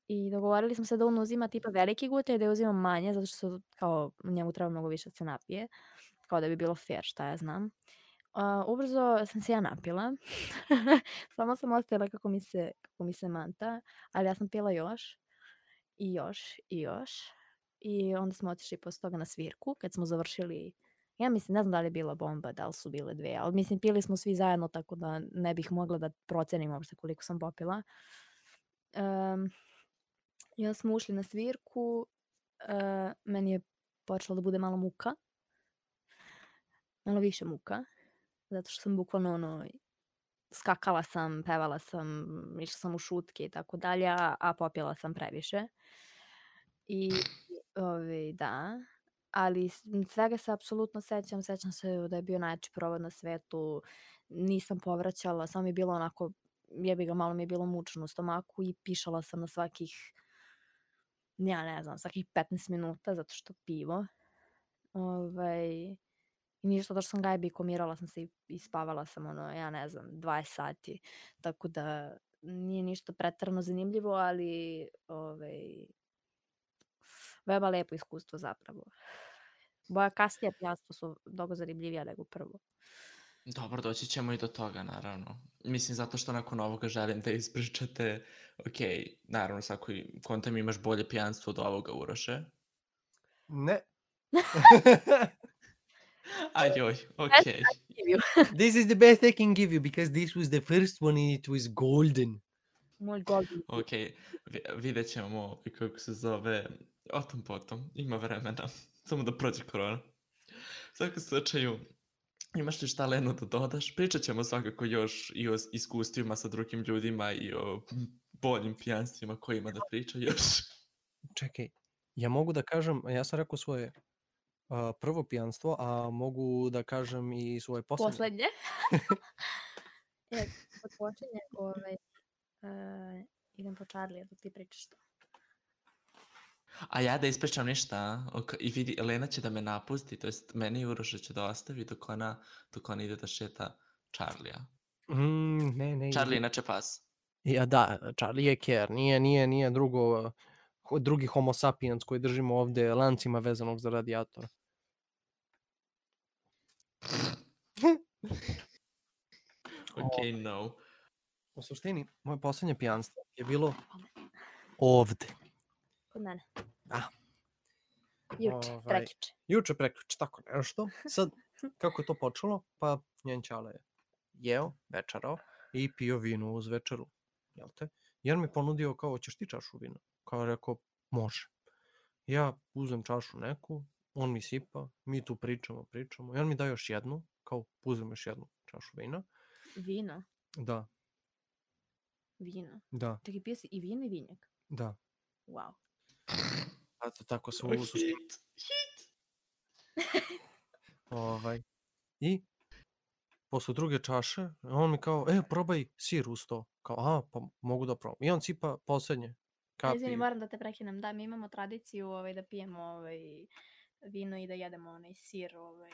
i dogovorili smo se da on uzima tipa veliki gutelj, da ja uzimam manje, zato što kao njemu treba mnogo više da se napije. Kao da bi bilo fair, šta ja znam. Uh, ubrzo sam se ja napila. Samo sam ostavila kako mi, se, kako mi se manta, ali ja sam pila još i još i još. I onda smo otišli posle toga na svirku, kad smo završili Ja mislim, ne znam da li je bila bomba, da li su bile dve, ali mislim, pili smo svi zajedno, tako da ne bih mogla da procenim uopšte koliko sam popila. Um, I onda smo ušli na svirku, uh, meni je počelo da bude malo muka. Malo više muka. Zato što sam bukvalno ono, skakala sam, pevala sam, išla sam u šutke i tako dalje, a, popila sam previše. I ove, da, ali svega se apsolutno sećam, sećam se da je bio najjači provod na svetu, nisam povraćala, samo mi je bilo onako, jebi ga, malo mi je bilo mučno u stomaku i pišala sam na svakih, ja ne znam, svakih 15 minuta, zato što pivo. Ovaj, I ništa, da što sam gajbi, komirala sam se i, i spavala sam, ono, ja ne znam, 20 sati. Tako da nije ništa pretarano zanimljivo, ali ovaj, veoma lepo iskustvo zapravo. Moja kasnija pijanstva su mnogo zanimljivija nego prvo. Dobro, doći ćemo i do toga, naravno. Mislim, zato što nakon ovoga želim da ispričate, ok, naravno, svako kontem imaš bolje pijanstvo od ovoga, Uroše. Ne. Ajoj, ok. this is the best I can give you because this was the first one and it was golden. Moj golden. Ok, vi- vidjet ćemo kako se zove, o tom potom, ima vremena, samo da prođe korona. U svakom slučaju, imaš li šta Leno da dodaš? Pričat ćemo svakako još i o iskustvima sa drugim ljudima i o boljim pijanstvima kojima da priča još. Čekaj, ja mogu da kažem, ja sam rekao svoje prvo pijanstvo, a mogu da kažem i svoje poslednje. Poslednje. e, od počinje, ovaj, uh, idem po Charlie, da ti pričaš to. A ja da ispričam ništa, ok, i vidi, Elena će da me napusti, to jest meni i Uroša će da ostavi dok ona, dok ona ide da šeta Charlija. Mm, ne, ne. Charlie inače pas. Ja, da, Charlie je care, nije, nije, nije drugo, drugi homo sapiens koji držimo ovde lancima vezanog za radijator. Ok, no. U suštini, moje poslednje pijanstvo je bilo ovde. Kod mene. Da. Juče, Ovaj, prekjuče. Juče, prekjuče, tako nešto. Sad, kako je to počelo? Pa, njen čale je jeo, večerao i pio vino uz večeru. Jel te? Jer mi ponudio kao, ćeš ti čašu vina? Kao je rekao, može. Ja uzem čašu neku, on mi sipa, mi tu pričamo, pričamo. I on mi da još jednu, kao uzem još jednu čašu vina. Vino. Da, Vino. da, Čekaj, pio si i vino i vinjak. da. Wow. Eto, tako se O, u suštini. hit, hit. Ovaj. I posle druge čaše, on mi kao, e, probaj sir uz to. Kao, a, pa mogu da probam. I on cipa poslednje kapi. Izvini, moram da te prekinem. Da, mi imamo tradiciju ovaj, da pijemo ovaj, vino i da jedemo onaj sir. Ovaj.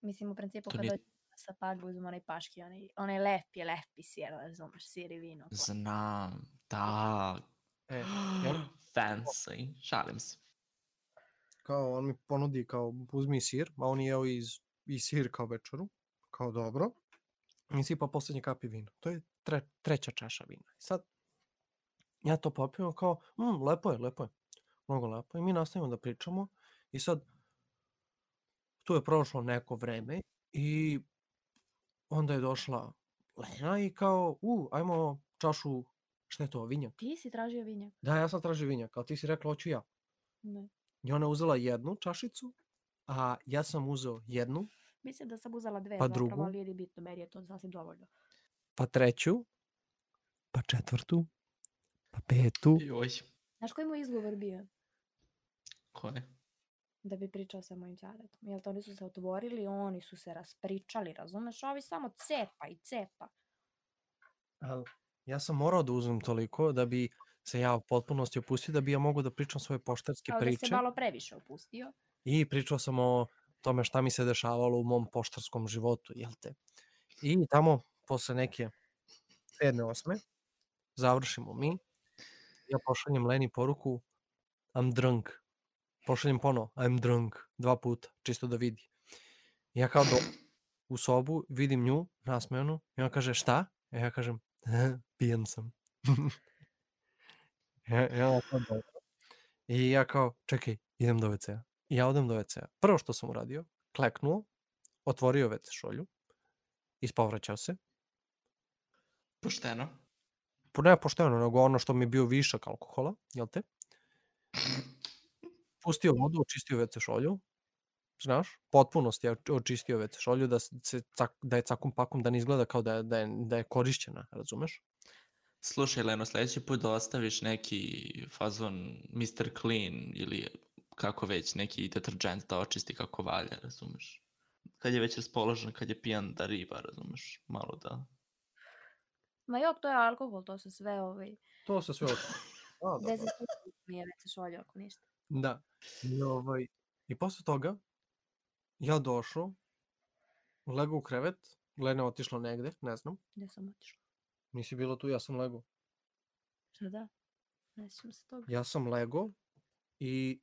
Mislim, u principu kad nije- dođemo sa pagu uzmemo onaj paški, onaj, onaj lepi, lepi sir, razumeš, sir i vino. to. Znam, da. E, ja- Fancy. Šalim se. kao on mi ponudi kao uzmi sir, a on je jeo iz, i sir kao večeru, kao dobro, i sipa poslednje kapi vina. To je tre, treća čaša vina. I sad, ja to popijem kao, mm, lepo je, lepo je, mnogo lepo. I mi nastavimo da pričamo i sad, tu je prošlo neko vreme i onda je došla Lena i kao, u, ajmo čašu, šta je to, vinjak? Ti si tražio vinjak? Da, ja sam tražio vinjak, ali ti si rekla, hoću ja. Da. I ona je uzela jednu čašicu, a ja sam uzeo jednu, Mislim da sam uzela dve Pa zapravo, drugu? ali nije bitno, meni je to sasvim dovoljno. pa treću, pa četvrtu, pa petu. Joj. Znaš koji mu izgovor bio? Ko je? Da bi pričao sa mojim ćaletom. Jel to oni su se otvorili, oni su se raspričali, razumeš? Ovi samo cepa i cepa. Ali ja sam morao da uzmem toliko da bi se ja u potpunosti opustio, da bi ja mogao da pričam svoje poštarske Kao da priče. se malo previše opustio. I pričao sam o tome šta mi se dešavalo u mom poštarskom životu, jel te? I tamo, posle neke sedme, osme, završimo mi. Ja pošaljem Leni poruku I'm drunk. Pošaljem ponovo I'm drunk dva puta, čisto da vidi. Ja kao do, u sobu vidim nju, nasmejanu, i ona kaže šta? I ja kažem pijan sam. ja, ja. I ja kao, čekaj, idem do WC-a. I ja odem do WC-a. Prvo što sam uradio, kleknuo, otvorio WC šolju, ispovraćao se. Pošteno. Po ne pošteno, nego ono što mi je bio višak alkohola, jel te? Pustio vodu, očistio WC šolju, znaš, potpunosti je oč- očistio WC šolju, da, se, cak, da je cakom pakom, da ne izgleda kao da je, da je, da je korišćena, razumeš? Slušaj, Leno, sledeći put da ostaviš neki fazon Mr. Clean ili kako već, neki deterđent da očisti kako valja, razumeš? Kad je već raspoložen, kad je pijan da riba, razumeš? Malo da... Ma jok, to je alkohol, to se sve ovaj... To se sve od... A, dobro. Dezinfekcija nije već se šolju ako ništa. Da. I, ovaj, I posle toga, ja došao, legao u krevet, Lena otišla negde, ne znam, Gde sam otišla? nisi bilo tu, ja sam legao. Šta da? Ne sjećam se toga. Ja sam legao i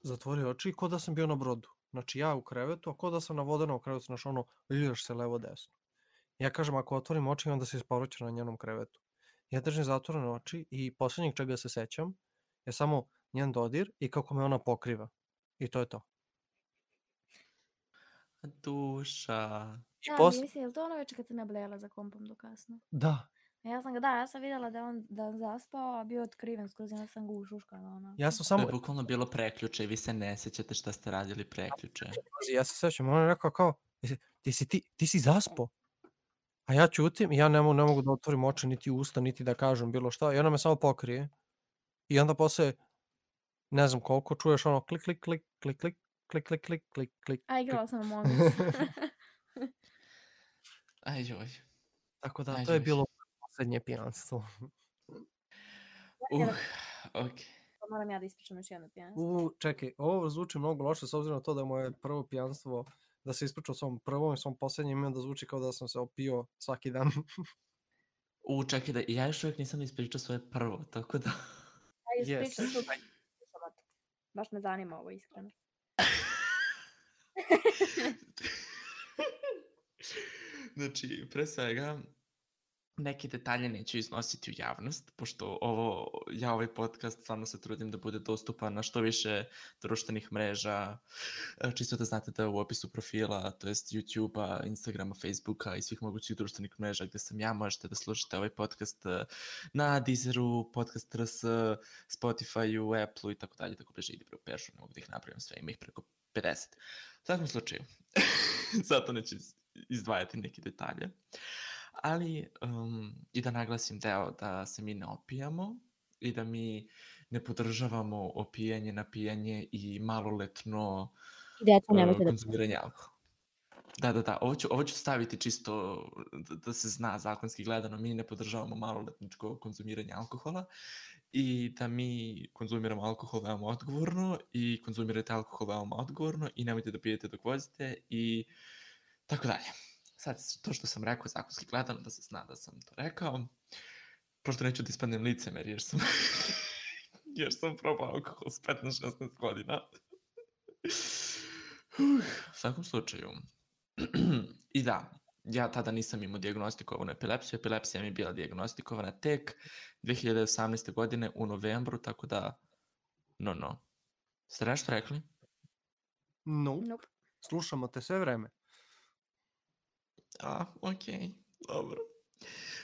zatvorio oči ko da sam bio na brodu. Znači ja u krevetu, a ko da sam na vodenom krevetu, znaš ono, ljulješ se levo desno. Ja kažem, ako otvorim oči, onda se isporuču na njenom krevetu. Ja držim zatvorene oči i posljednjeg čega se sećam je samo njen dodir i kako me ona pokriva. I to je to. Duša. I Da, posle... mislim, je li to ono večer kad sam ja blejala za kompom do kasno? Da, A Ja sam ga, da, ja sam vidjela da je on, da on zaspao, a bio otkriven skroz, ja sam ga ušuškala. Ono. ja sam To samo, je bukvalno bilo preključe i vi se ne sećate šta ste radili preključe. Ja se sećam, on je rekao kao, "Jesi- ti si, ti, ti si zaspo. A ja ćutim i ja ne mogu, ne mogu da otvorim oči, niti usta, niti da kažem bilo šta. I ona me samo pokrije. I onda posle, ne znam koliko, čuješ ono klik, klik, klik, klik, klik, klik, klik, klik, klik, klik. A igrala sam Among Us. Aj joj. Tako da, Aj, to je bilo poslednje pijanstvo. Uh, ok. Pa Moram ja da ispričam još jedno pijanstvo. U, čekaj, ovo zvuči mnogo loše s obzirom na to da je moje prvo pijanstvo da se ispričao svom prvom i svom poslednjem i onda zvuči kao da sam se opio svaki dan. U, čekaj da, ja još uvijek nisam ispričao svoje prvo, tako da... Ja Yes. ispričam yes. Baš me zanima ovo iskreno. znači, pre svega, neke detalje neću iznositi u javnost, pošto ovo, ja ovaj podcast stvarno se trudim da bude dostupan na što više društvenih mreža, e, čisto da znate da u opisu profila, to jest YouTube-a, Instagrama, Facebooka i svih mogućih društvenih mreža gde sam ja, možete da slušate ovaj podcast e, na Deezeru, Podcast RS, Spotify-u, Apple-u i tako dalje, tako bliže ide preko pešu, ne mogu da ih napravim sve, ima ih preko 50. U svakom slučaju, zato neću iz- izdvajati neke detalje ali um, i da naglasim deo da se mi ne opijamo i da mi ne podržavamo opijanje, napijanje i maloletno Djeca uh, da konzumiranje alkohola. Da, da, da, ovo ću, ovo ću staviti čisto da, da se zna zakonski gledano, mi ne podržavamo maloletničko konzumiranje alkohola i da mi konzumiramo alkohol veoma odgovorno i konzumirate alkohol veoma odgovorno i nemojte da pijete dok vozite i tako dalje. Sad, to što sam rekao zakonski gledano, da se zna da sam to rekao, pošto neću da ispadnem licemer jer sam, jer sam probao alkohol s 15-16 godina. Uh, u svakom slučaju. I da, ja tada nisam imao diagnostikovanu epilepsiju. Epilepsija mi je bila diagnostikovana tek 2018. godine u novembru, tako da, no, no. Ste nešto rekli? No, Nope. slušamo te sve vreme. A, okej, okay, dobro.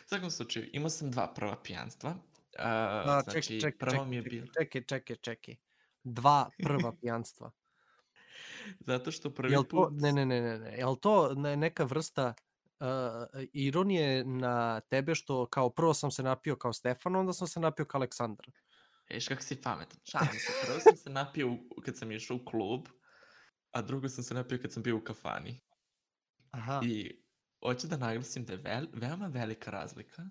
U svakom slučaju, imao sam dva prva pijanstva. Uh, A, znači, čekaj, čekaj, prvo mi je bilo... čekaj, čekaj, čekaj. Dva prva pijanstva. Zato što prvi Jel to, put... ne, ne, ne, ne, ne, jel to ne- neka vrsta uh, ironije na tebe što kao prvo sam se napio kao Stefan, onda sam se napio kao Aleksandar. Viš kako si pametan. Šalim se. Prvo sam se napio u- kad sam išao u klub, a drugo sam se napio kad sam bio u kafani. Aha. I hoću da naglasim da je vel, veoma velika razlika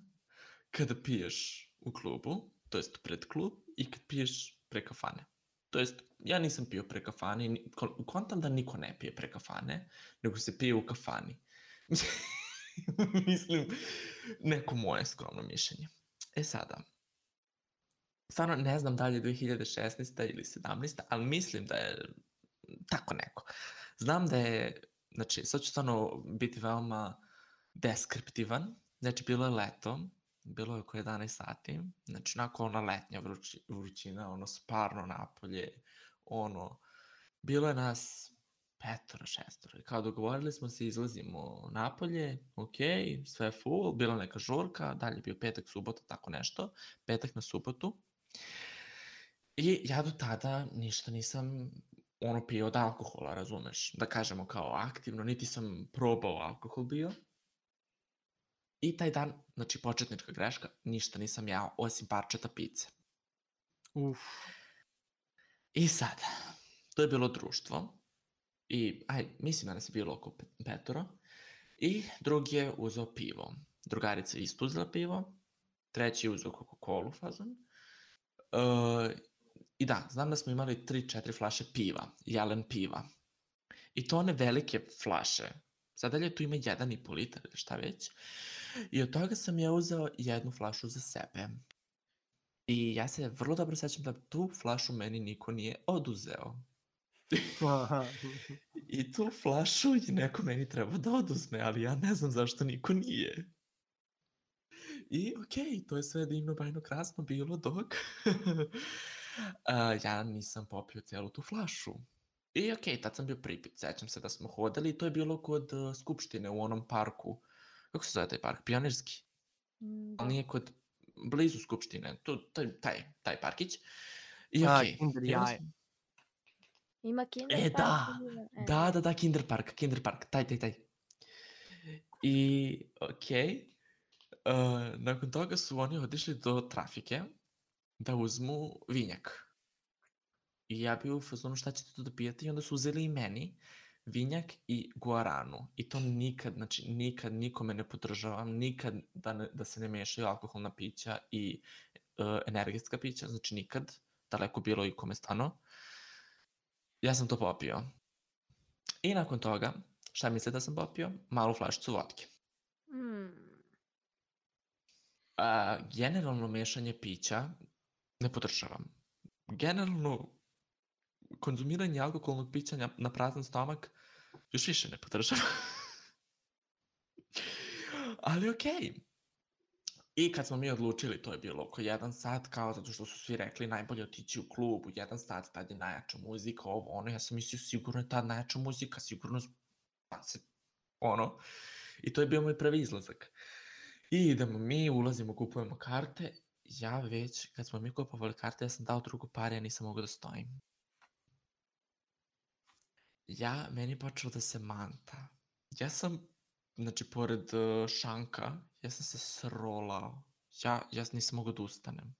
kada piješ u klubu, to jest pred klub, i kad piješ pre kafane. To jest, ja nisam pio pre kafane, ko- kontam da niko ne pije pre kafane, nego se pije u kafani. Mislim, neko moje skromno mišljenje. E sada, stvarno ne znam da li je 2016. ili 17. ali mislim da je tako neko. Znam da je, znači, sad ću stvarno biti veoma deskriptivan. Znači, bilo je leto, bilo je oko 11 sati, znači, onako ona letnja vrući, vrućina, ono sparno napolje, ono, bilo je nas petoro, šestoro, i kao dogovorili smo se, izlazimo napolje, ok, sve je full, bila neka žurka, dalje je bio petak, subota, tako nešto, petak na subotu, I ja do tada ništa nisam ono pio od alkohola, razumeš? Da kažemo kao aktivno, niti sam probao alkohol bio. I taj dan, znači početnička greška, ništa nisam jao osim parčeta pice. Uf. I sada, to je bilo društvo. I, aj, mislim da nas je bilo oko pe- petoro. I drugi je uzeo pivo. Drugarica je isto uzela pivo. Treći je uzeo Coca-Cola fazon. Uh, I da, znam da smo imali 3-4 flaše piva, jelen piva. I to one velike flaše. Sad dalje tu ima 1,5 litar ili šta već. I od toga sam ja uzeo jednu flašu za sebe. I ja se vrlo dobro sećam da tu flašu meni niko nije oduzeo. I tu flašu je neko meni trebao da oduzme, ali ja ne znam zašto niko nije. I okej, okay, to je sve divno, bajno, krasno bilo dok a, ja nisam popio celu tu flašu. I okej, okay, tad sam bio pripit, sećam se da smo hodali i to je bilo kod uh, Skupštine u onom parku. Kako se zove taj park? Pionirski? Mm, Ali Da. nije kod, blizu Skupštine, tu, taj, taj, taj parkić. I A, okej, jaje. smo- Ima Kinder E, Park da, i ima- e, Da, da, da, Kinder Park, Kinder Park, taj, taj, taj. I, okej, uh, nakon toga su oni otišli do trafike da uzmu vinjak. I ja bio u fazonu šta ćete tu da pijete i onda su uzeli i meni vinjak i guaranu. I to nikad, znači nikad nikome ne podržavam, nikad da, ne, da se ne mešaju alkoholna pića i uh, energetska pića, znači nikad, daleko bilo i kome stano. Ja sam to popio. I nakon toga, šta mislite da sam popio? Malu flašicu vodke. Mm, A, generalno mešanje pića ne podržavam. Generalno, konzumiranje alkoholnog pića na, prazan stomak još više ne podržavam. Ali okej. I kad smo mi odlučili, to je bilo oko jedan sat, kao zato što su svi rekli najbolje otići u klub u jedan sat, tad je najjača muzika, ovo, ono, ja sam mislio sigurno je tad najjača muzika, sigurno pa se, ono, i to je bio moj prvi izlazak. I idemo mi, ulazimo, kupujemo karte, ja već, kad smo mi kupovali karte, ja sam dao drugu pare, ja nisam mogao da stojim. Ja, meni počelo da se manta. Ja sam, znači, pored uh, šanka, ja sam se srolao. Ja, ja nisam mogao da ustanem.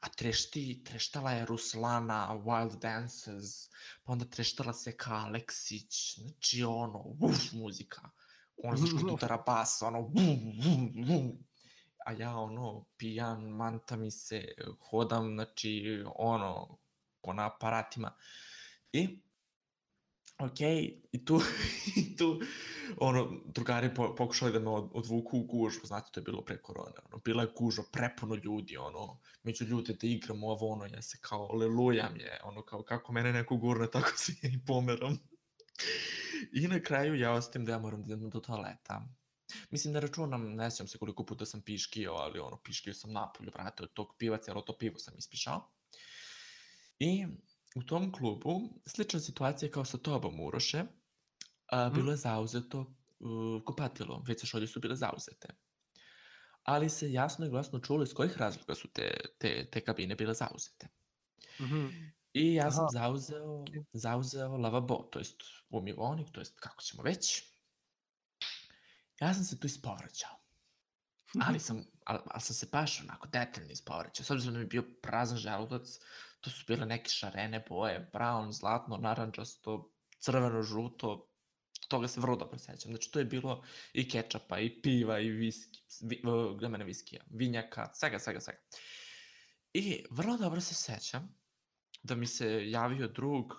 a trešti, treštala je Ruslana, Wild Dances, pa onda treštala se ka Aleksić, znači ono, uf, muzika. Ono znaš kod udara bas, ono, vum, vum, vum. A ja ono, pijan, manta mi se, hodam, znači, ono, ko na aparatima. I Ok, i tu, i tu, ono, drugari po, pokušali da me od, odvuku u gužbu, znate, to je bilo pre korone, ono, bila je gužva, prepuno ljudi, ono, među ljude da igramo ovo, ono, ja se kao, lelujam je, ono, kao, kako mene neko gurne, tako se i pomeram. I na kraju ja ostavim da ja moram da idem do toaleta. Mislim, ne računam, ne sjećam se koliko puta sam piškio, ali ono, piškio sam napolju, vrate, od tog piva, cijelo to pivo sam ispišao. I u tom klubu, slična situacija kao sa tobom, Uroše, a, bilo je zauzeto uh, kupatilo, WC šolje su bile zauzete. Ali se jasno i glasno čulo iz kojih razloga su te, te, te kabine bile zauzete. Mhm. I ja sam Aha, zauzeo, zauzeo lavabo, to jest umivonik, to jest kako ćemo već. Ja sam se tu ispovraćao. Ali sam, ali, ali sam se baš onako detaljno ispovraćao. S obzirom da mi je bio prazan želudac, to su bile neke šarene boje, brown, zlatno, naranđasto, crveno, žuto, toga se vrlo dobro sećam. Znači, to je bilo i kečapa, i piva, i viski, vi, gde mene viskija, vinjaka, svega, svega, svega. I vrlo dobro se sećam da mi se javio drug,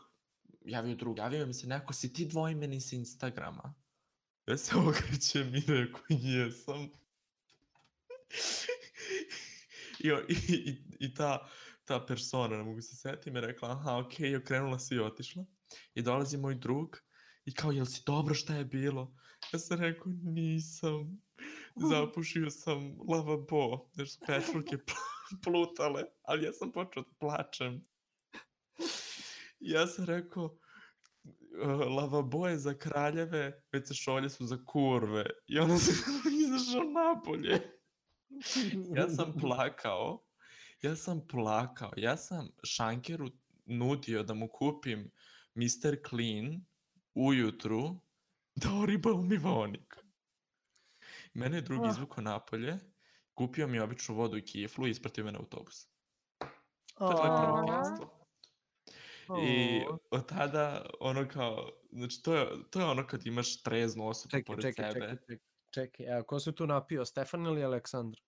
javio drug, javio mi se neko, si ti dvojmeni s Instagrama? Ja se okrećem i rekao, jesam. I, i, i, i ta, ta persona, ne mogu se setiti, mi je rekla, aha, okej, okay, okrenula se i otišla. I dolazi moj drug i kao, jel si dobro šta je bilo? Ja sam rekao, nisam. Zapušio sam lavabo, jer su pl- plutale, ali ja sam počeo da plačem. I ja sam rekao, uh, lavabo je za kraljeve, već se šolje su za kurve. I onda sam izašao napolje. Ja sam plakao, ja sam plakao, ja sam Šankeru nudio da mu kupim Mr. Clean ujutru da oriba umivonik. Mene je drugi Ah. izvukao napolje, kupio mi običnu vodu i kiflu i ispratio me na autobus. To je tvoje prvo I od tada, ono kao, znači to je, to je ono kad imaš treznu osobu Čekaj, pored čekaj, sebe. čekaj, čekaj, čekaj. Evo, ko se tu napio, Stefan ili Aleksandar?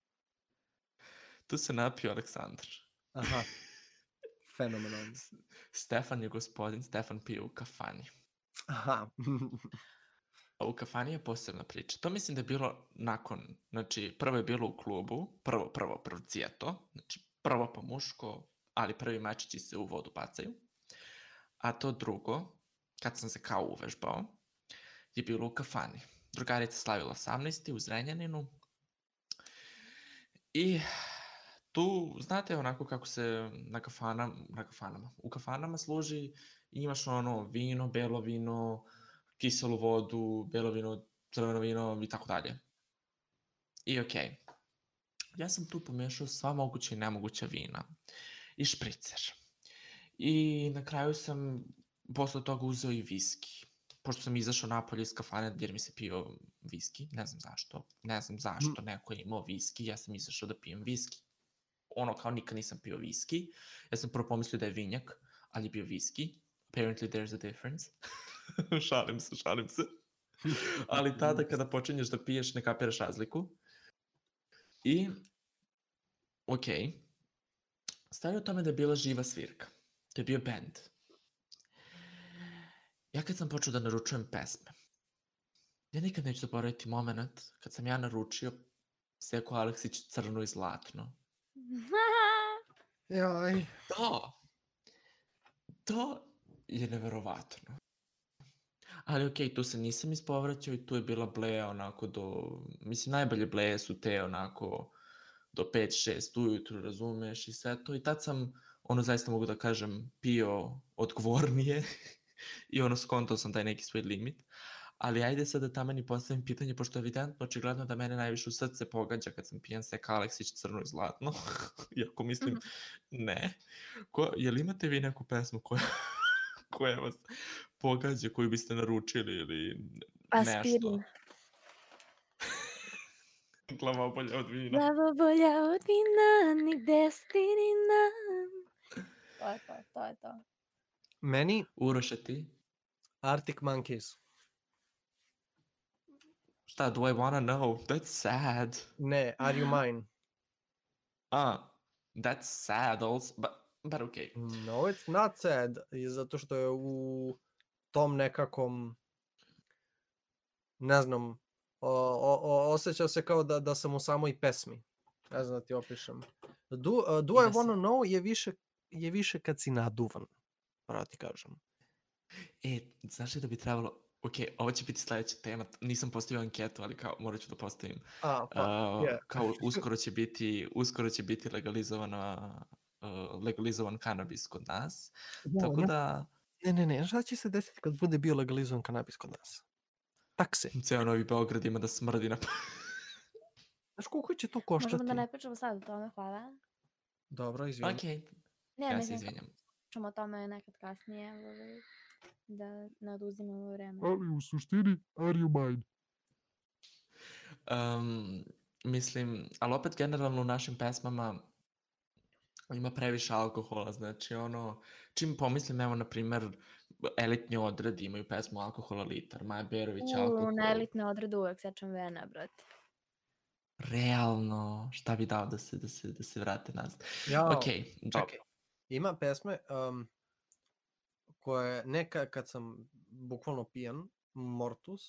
Tu se napio Aleksandar. Aha, fenomenalno. Stefan je gospodin, Stefan pije u kafani. Aha, A u kafani je posebna priča. To mislim da je bilo nakon, znači prvo je bilo u klubu, prvo, prvo, prvo cijeto, znači prvo po muško, ali prvi mačići se u vodu bacaju. A to drugo, kad sam se kao uvežbao, je bilo u kafani. Drugarica slavila 18. u Zrenjaninu. I tu, znate onako kako se na, kafana, na kafanama, u kafanama služi, imaš ono vino, belo vino, kiselu vodu, belo vino, crveno vino i tako dalje. I okej. Okay. Ja sam tu pomešao sva moguća i nemoguća vina i špricer. I na kraju sam posle toga uzeo i viski. Pošto sam izašao napolje iz kafane jer mi se pio viski, ne znam zašto, ne znam zašto neko je imao viski, ja sam izašao da pijem viski. Ono kao nikad nisam pio viski, ja sam prvo pomislio da je vinjak, ali je bio viski. Apparently there's a difference. šalim se, šalim se. Ali tada kada počinješ da piješ ne kapiraš razliku. I, ok, stvari u tome da je bila živa svirka. To je bio band. Ja kad sam počeo da naručujem pesme, ja nikad neću zaboraviti moment kad sam ja naručio Seko Aleksić crno i zlatno. jaj. To, to je neverovatno. Ali okej, okay, tu se nisam ispovraćao i tu je bila bleja onako do... Mislim, najbolje bleje su te onako do 5-6 ujutru, razumeš, i sve to. I tad sam, ono zaista mogu da kažem, pio odgovornije i ono skontao sam taj neki svoj limit. Ali ajde sad da tamo ni postavim pitanje, pošto je evidentno, očigledno da mene najviše u srce pogađa kad sam pijan Seka Aleksić crno i zlatno. Iako mislim, ne. Ko, je li imate vi neku pesmu koja, koja vas pogađa, koju biste naručili ili nešto? Aspirin. Glava bolja od vina. Glava bolja od vina, nigde stinina. To je to, to je to. Meni Uroše ti? Arctic Monkeys. Šta, do I wanna know? That's sad. Ne, Are You Mine? Ah, that's sad also, but, but okay. No, it's not sad. I zato što je u tom nekakvom ne znam, o, o, o, osjećao se kao da, da sam u samoj pesmi. Ne znam da ti opišem. Do, uh, do I I wanna know je više, je više kad si naduvan. Pravo ti kažem. E, znaš li da bi trebalo, ok, ovo će biti sledeća tema, nisam postavio anketu, ali kao morat ću da postavim. A, pa, Uh, je. kao uskoro će biti, uskoro će biti legalizovana, uh, legalizovan kanabis kod nas. Da, Tako ne- da, Ne, ne, ne, šta će se desiti kad bude bio legalizovan kanabis kod nas? Takse. ceo Novi Beograd ima da smrdi na... Znaš koliko će to koštati? Možemo da ne pričamo sad o tome, hvala. Dobro, izvini. ok, Ne, ja se izvinjam. pričamo o tome nekad kasnije, ovaj, da ne oduzimamo vreme. Ali u suštini, are you mine? Um, mislim, ali opet generalno u našim pesmama ima previše alkohola, znači ono, čim pomislim, evo, na primer, elitni odredi imaju pesmu Alkohola litar, Maja Berović, U, alkohol. na elitne odrede uvek sečem vena, brate. Realno, šta bi dao da se, da se, da se vrate nazad. Jao, Ok, dobro. čekaj. Ima pesme um, koje neka kad sam bukvalno pijan, mortus,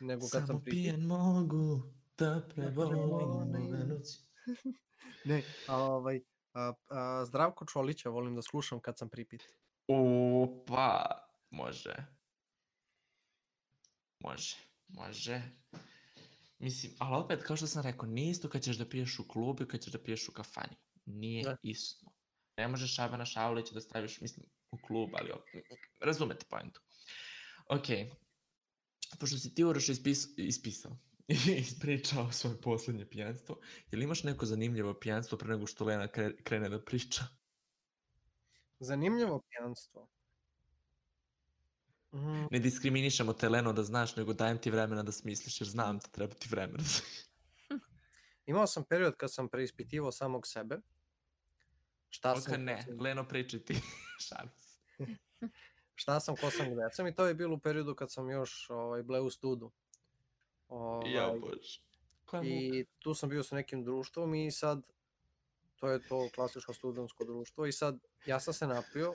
nego kad sam Samo pripit. pijen mogu da prevolim prevolim. ove noći. Ne, a, ovaj, a, a, Zdravko Čolića volim da slušam kad sam pripit. Opa, može. Može, može. Mislim, ali opet, kao što sam rekao, nije isto kad ćeš da piješ u klubu i kad ćeš da piješ u kafani. Nije Da. isto. Ne možeš Šabana Šaulića da staviš, mislim, u klub, ali razumete pojentu. Ok. Pošto si ti Uroš ispis, ispisao, ispričao svoje poslednje pijanstvo, je li imaš neko zanimljivo pijanstvo pre nego što Lena kre- krene da priča? Zanimljivo pijanstvo. Mm, Ne diskriminišemo te, Leno, da znaš, nego dajem ti vremena da smisliš, jer znam da treba ti vremena. imao sam period kad sam preispitivao samog sebe. Šta Oka sam, ne, sam, Leno, pričaj ti. Šalim se. šta sam, ko sam, gde sam i to je bilo u periodu kad sam još ovaj, bleu u studu. Ovaj, Ja, bože. Koja muka. I tu sam bio sa nekim društvom i sad to je to klasično studentsko društvo i sad ja sam se napio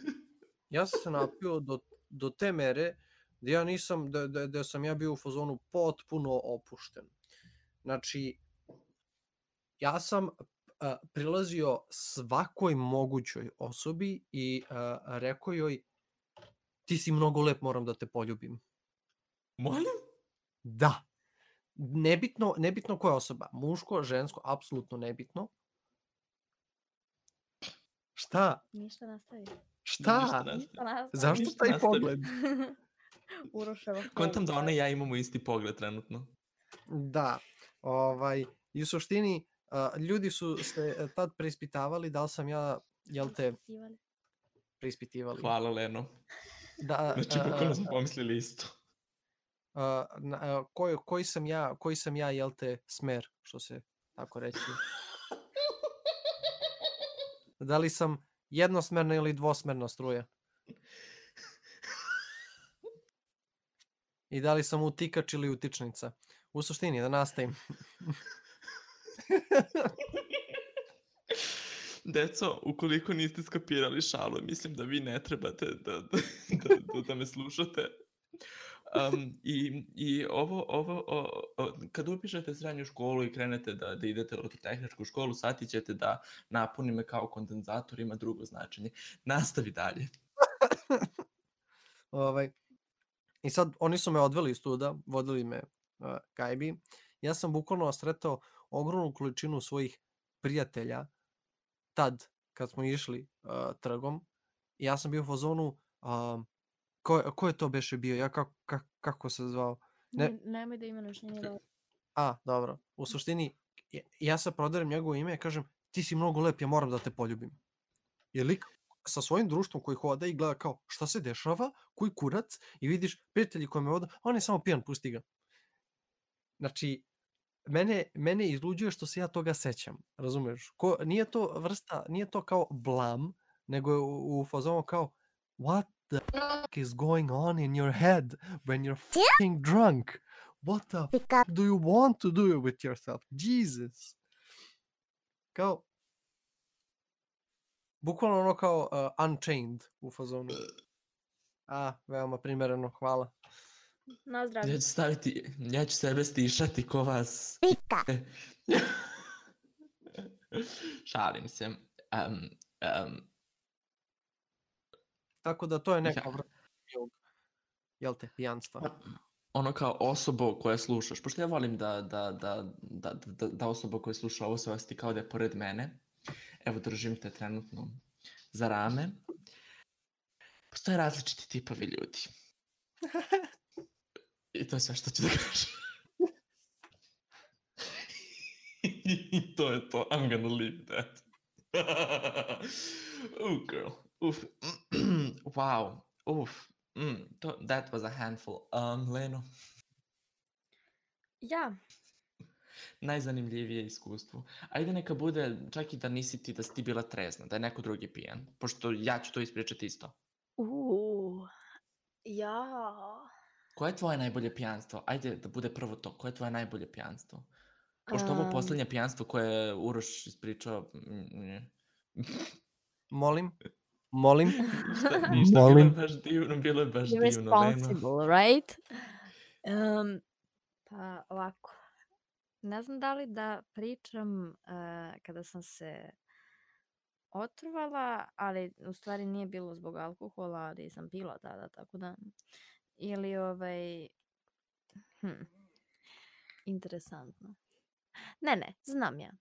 ja sam se napio do, do te mere da ja nisam, da, da, da sam ja bio u fazonu potpuno opušten. Znači, ja sam a, prilazio svakoj mogućoj osobi i a, rekao joj ti si mnogo lep, moram da te poljubim. Molim? Da. Nebitno, nebitno koja osoba, muško, žensko, apsolutno nebitno. Šta? Ništa nastavi. Šta? Ništa nastavi. Ništa nastavi. Zašto Ništa taj nastavi. pogled? Uroševa. Kontam da ona i ja imamo isti pogled trenutno. Da. Ovaj, I u suštini, ljudi su se e, tad preispitavali da li sam ja, jel te, preispitivali. Hvala, Leno. Da, Znači, bukvalno smo pomislili isto. a, na- a, koji, koji sam ja, koji sam ja, jel te, smer, što se tako reći. Da li sam jednosmerna ili dvosmerna struja? I da li sam utikač ili utičnica? U suštini, da nastavim. Deco, ukoliko niste skapirali šalu, mislim da vi ne trebate da, da, da, da, da me slušate. Um, i, I ovo, ovo o, o, kad upišete srednju školu i krenete da, da idete u elektrotehničku školu, shvatit ćete da napuni me kao kondenzator ima drugo značenje. Nastavi dalje. Ovaj, I sad oni su me odveli iz studa, vodili me uh, kajbi. Ja sam bukvalno sretao ogromnu količinu svojih prijatelja tad kad smo išli uh, trgom. Ja sam bio u fazonu, uh, ko, ko je to beše bio? Ja kako, kako, kako se zvao? Ne- Ne, nemoj da imenuješ, nije dobro. A, dobro. U suštini, ja, ja sad prodajem njegovo ime i kažem, ti si mnogo lep, ja moram da te poljubim. Je lik sa svojim društvom koji hoda i gleda kao šta se dešava, koji kurac i vidiš prijatelji koji me voda, on je samo pijan, pusti ga. Znači, mene, mene izluđuje što se ja toga sećam, razumeš? Ko, nije to vrsta, nije to kao blam, nego je u, u fazonu kao what the fuck is going on in your head when you're fucking drunk? What the fuck do you want to do with yourself? Jesus. Kao, bukvalno ono kao uh, Unchained u fazonu. A, veoma primereno, hvala. Na zdravlje. Ja ću staviti, ja ću sebe stišati ko vas. Šalim se. Um, um, Tako da to je neka Ja. vrsta jel te, pijanstva. ono kao osobo koja slušaš, pošto ja volim da, da, da, da, da, da osoba koja sluša ovo se osjeti kao da je pored mene. Evo držim te trenutno za rame. Postoje različiti tipovi ljudi. I to je sve što ću da kažem. I to je to. I'm gonna leave that. oh girl. Uf. wow. Uf. Mm, that was a handful. Um, Leno, Ja, najzanimljivije iskustvo. Ajde neka bude, čak i da nisi ti, da si ti bila trezna, da je neko drugi pijan. Pošto ja ću to ispričati isto. uuu, ja, Koje je tvoje najbolje pijanstvo? Ajde da bude prvo to. Koje je tvoje najbolje pijanstvo? Pošto ovo Em. poslednje pijanstvo koje je Uroš ispričao... mm, mm, Molim, molim. Ništa, ništa, bilo je Molim. baš divno, bilo je baš you're divno, responsible, right? Um, pa ovako, ne znam da li da pričam uh, kada sam se otrvala, ali u stvari nije bilo zbog alkohola, ali sam pila tada, tako da... Ili ovaj... Hm, interesantno. Ne, ne, znam ja.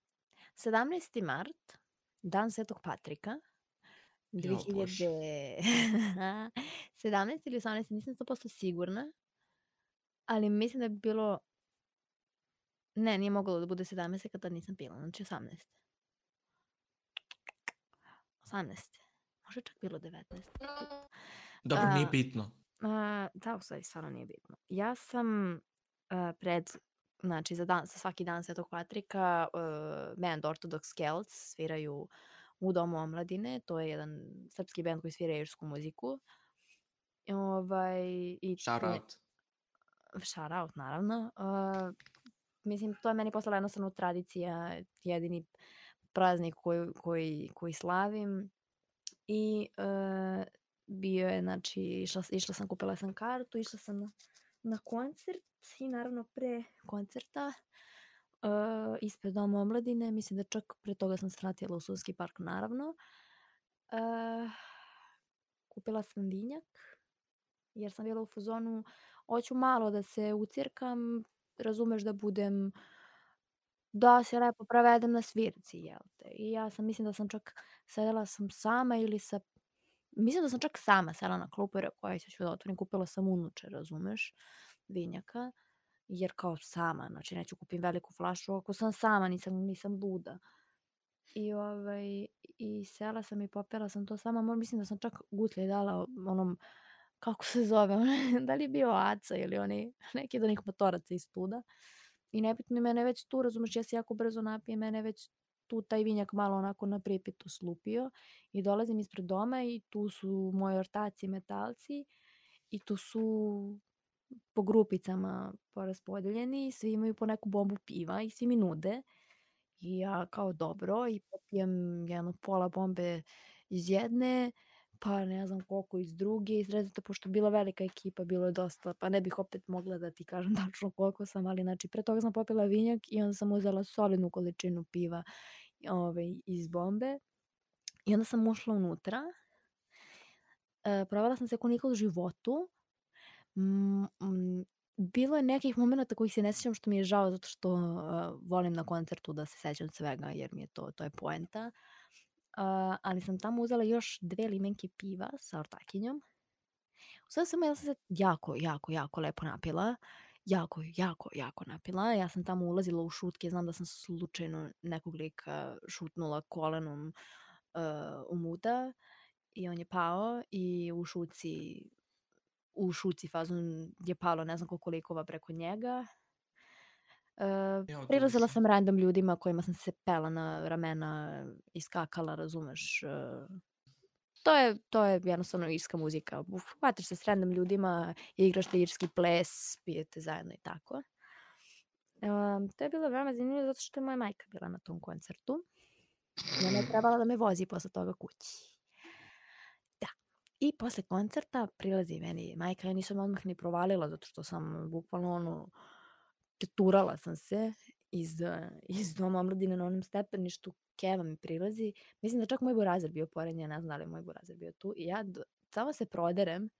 17. mart, dan Svetog Patrika, Jo, Bože. 2017 ili 18, nisam 100% sigurna, ali mislim da bi bilo... Ne, nije moglo da bude 17 kada nisam pila, znači 18. 18. Može čak bilo 19. Dobro, nije bitno. Da, u stvari stvarno nije bitno. Ja sam pred, znači za, dan, za svaki dan Svetog Patrika uh, band Orthodox Celts sviraju u Domu omladine. To je jedan srpski band koji svira irsku muziku. Ovaj, i Shout out. shout out naravno. Uh, mislim, to je meni postala jednostavno tradicija, jedini praznik koji, koji, koji slavim. I uh, bio je, znači, išla, išla sam, kupila sam kartu, išla sam na, na koncert i naravno pre koncerta uh, ispred Doma omladine, mislim da čak pre toga sam svratila u Suvski park, naravno. Uh, kupila sam vinjak, jer sam bila u fazonu, hoću malo da se ucirkam, razumeš da budem, da se lepo provedem na svirci, jel te. I ja sam, mislim da sam čak sedela sam sama ili sa, mislim da sam čak sama sela na klupu rekao, aj sad ću da otvorim, kupila sam unuče, razumeš, vinjaka, jer kao sama, znači neću kupim veliku flašu ako sam sama, nisam, nisam luda. I, ovaj, I sela sam i popela sam to sama, mislim da sam čak gutlje dala onom, kako se zove, da li je bio Aca ili oni, neki od onih motoraca iz tuda. I nebitno i mene već tu, razumeš, ja se jako brzo napijem, mene već tu taj vinjak malo onako na pripitu slupio i dolazim ispred doma i tu su moji ortaci metalci i tu su po grupicama poraspodeljeni i svi imaju po neku bombu piva i svi mi nude. I ja kao dobro i popijem jedno pola bombe iz jedne, pa ne znam koliko iz druge i srezate, pošto bila velika ekipa, bilo je dosta, pa ne bih opet mogla da ti kažem tačno koliko sam, ali znači pre toga sam popila vinjak i onda sam uzela solidnu količinu piva ovaj, iz bombe i onda sam ušla unutra. E, provela sam se ko nikad u životu. Mm, mm, bilo je nekih momenta kojih se ne sjećam što mi je žao zato što uh, volim na koncertu da se sećam svega jer mi je to, to je poenta. Uh, ali sam tamo uzela još dve limenke piva sa ortakinjom. Sve sam ja sam se jako, jako, jako lepo napila. Jako, jako, jako napila. Ja sam tamo ulazila u šutke, znam da sam slučajno nekog lika šutnula kolenom uh, u muda i on je pao i u šuci u šuci fazon je palo ne znam koliko likova preko njega. Uh, prilazila sam random ljudima kojima sam se pela na ramena i skakala, razumeš. Uh, to je, to je jednostavno irska muzika. Uf, Hvataš se s random ljudima, igraš te irski ples, pijete zajedno i tako. Um, to je bilo veoma zanimljivo zato što je moja majka bila na tom koncertu. I ona je trebala da me vozi posle toga kući. Da. I posle koncerta prilazi meni majka, ja nisam odmah ni provalila zato što sam bukvalno ono, teturala sam se iz, iz doma omladine na onom stepeništu, Keva mi prilazi. Mislim da čak moj burazir bio pored nje, ne znam da li moj burazir bio tu. I ja do, samo se proderem.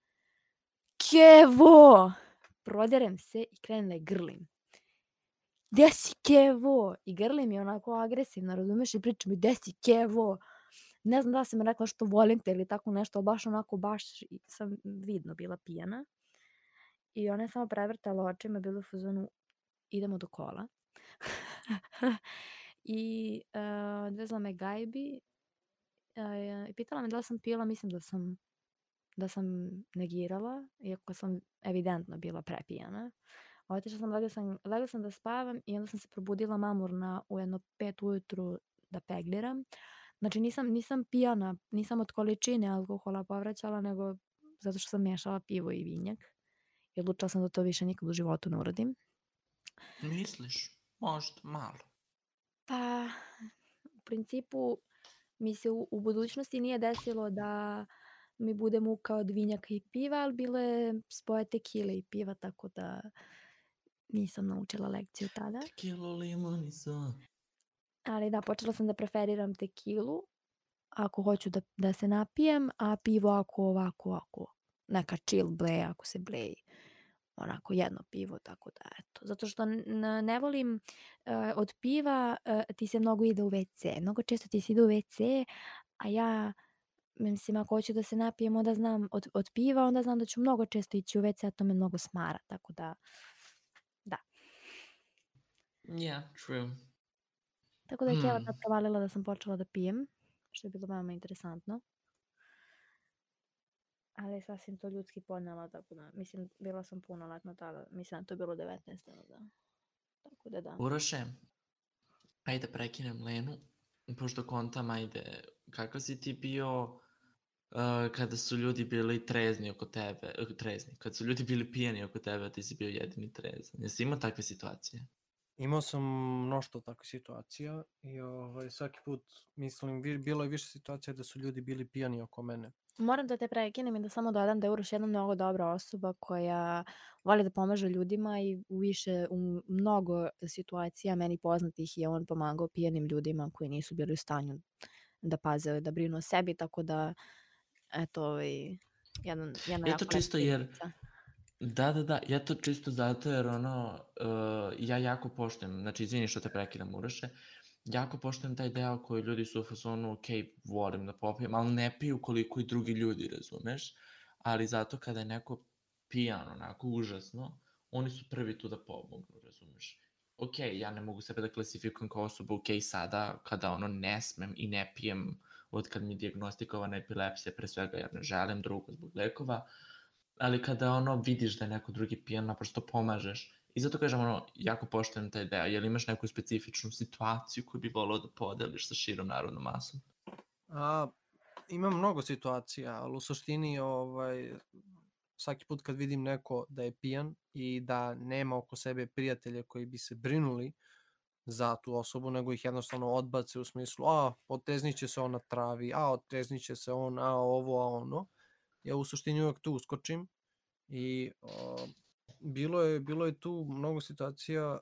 Kevo! Proderem se i krenem da je grlim. Gde si Kevo? I grlim je onako agresivno, razumeš? I pričam mi, gde si Kevo? Ne znam da sam rekla što volim te ili tako nešto, baš onako, baš sam vidno bila pijana. I ona je samo prevrtala očima, bila u fazonu, idemo do kola. I uh, odvezla me gajbi uh, i pitala me da li sam pila, mislim da sam da sam negirala, iako sam evidentno bila prepijana. Otišla sam, legla sam, legla sam da spavam i onda sam se probudila mamurna u jedno pet ujutru da pegliram. Znači nisam, nisam pijana, nisam od količine alkohola povraćala, nego zato što sam miješala pivo i vinjak. I odlučila sam da to više nikad u životu ne uradim. Misliš? Možda, malo. Pa, u principu mi se u, u budućnosti nije desilo da mi bude muka od vinjaka i piva, ali bilo je spoje tekile i piva, tako da nisam naučila lekciju tada. Kilo limoni so. Ali da, počela sam da preferiram tekilu ako hoću da, da se napijem, a pivo ako ovako, ako neka chill bleja, ako se bleji onako jedno pivo, tako da eto. Zato što ne volim uh, od piva, uh, ti se mnogo ide u WC. Mnogo često ti se ide u WC, a ja mislim ako hoću da se napijem onda znam od, od piva, onda znam da ću mnogo često ići u WC, a to me mnogo smara, tako da da. Yeah, true. Tako da je Hmm. tad provalila da sam počela da pijem, što je bilo veoma interesantno. Ali je sasvim to ljudski podnela, tako da, mislim, bila sam punoletna tada, mislim da to je bilo 19. Da. Tako da da. Uroše, ajde prekinem Lenu, pošto kontam, ajde, kakav si ti bio uh, kada su ljudi bili trezni oko tebe, uh, trezni, kada su ljudi bili pijeni oko tebe, a ti si bio jedini trezan. Jesi imao takve situacije? Imao sam mnoštvo takvih situacija i ovaj, svaki put, mislim, bilo je više situacija da su ljudi bili pijani oko mene. Moram da te prekinem i da samo dodam da je Uroš jedna mnogo dobra osoba koja voli da pomaže ljudima i u više, u mnogo situacija meni poznatih je on pomagao pijanim ljudima koji nisu bili u stanju da paze, da brinu o sebi, tako da eto, ovaj, jedan, jedna Ja jako to čisto jer, da, da, da, ja to čisto zato jer ono, uh, ja jako poštujem, znači izvini što te prekidam Uroše, jako poštujem taj deo koji ljudi su u fazonu, ok, volim da popijem, ali ne piju koliko i drugi ljudi, razumeš? Ali zato kada je neko pijan, onako užasno, oni su prvi tu da pomognu, razumeš? Ok, ja ne mogu sebe da klasifikujem kao osoba, ok, sada, kada ono ne smem i ne pijem od kad mi je diagnostikovana epilepsija, pre svega jer ne želim drugo zbog lekova, ali kada ono vidiš da je neko drugi pijan, naprosto pomažeš. I zato kažem, ono, jako poštujem taj deo. Jel imaš neku specifičnu situaciju koju bi volao da podeliš sa širom narodnom masom? A, ima mnogo situacija, ali u suštini ovaj, svaki put kad vidim neko da je pijan i da nema oko sebe prijatelje koji bi se brinuli za tu osobu, nego ih jednostavno odbace u smislu, a, otezniće se on na travi, a, otezniće se on, a, ovo, a ono. Ja u suštini uvek tu uskočim i o, bilo, je, bilo je tu mnogo situacija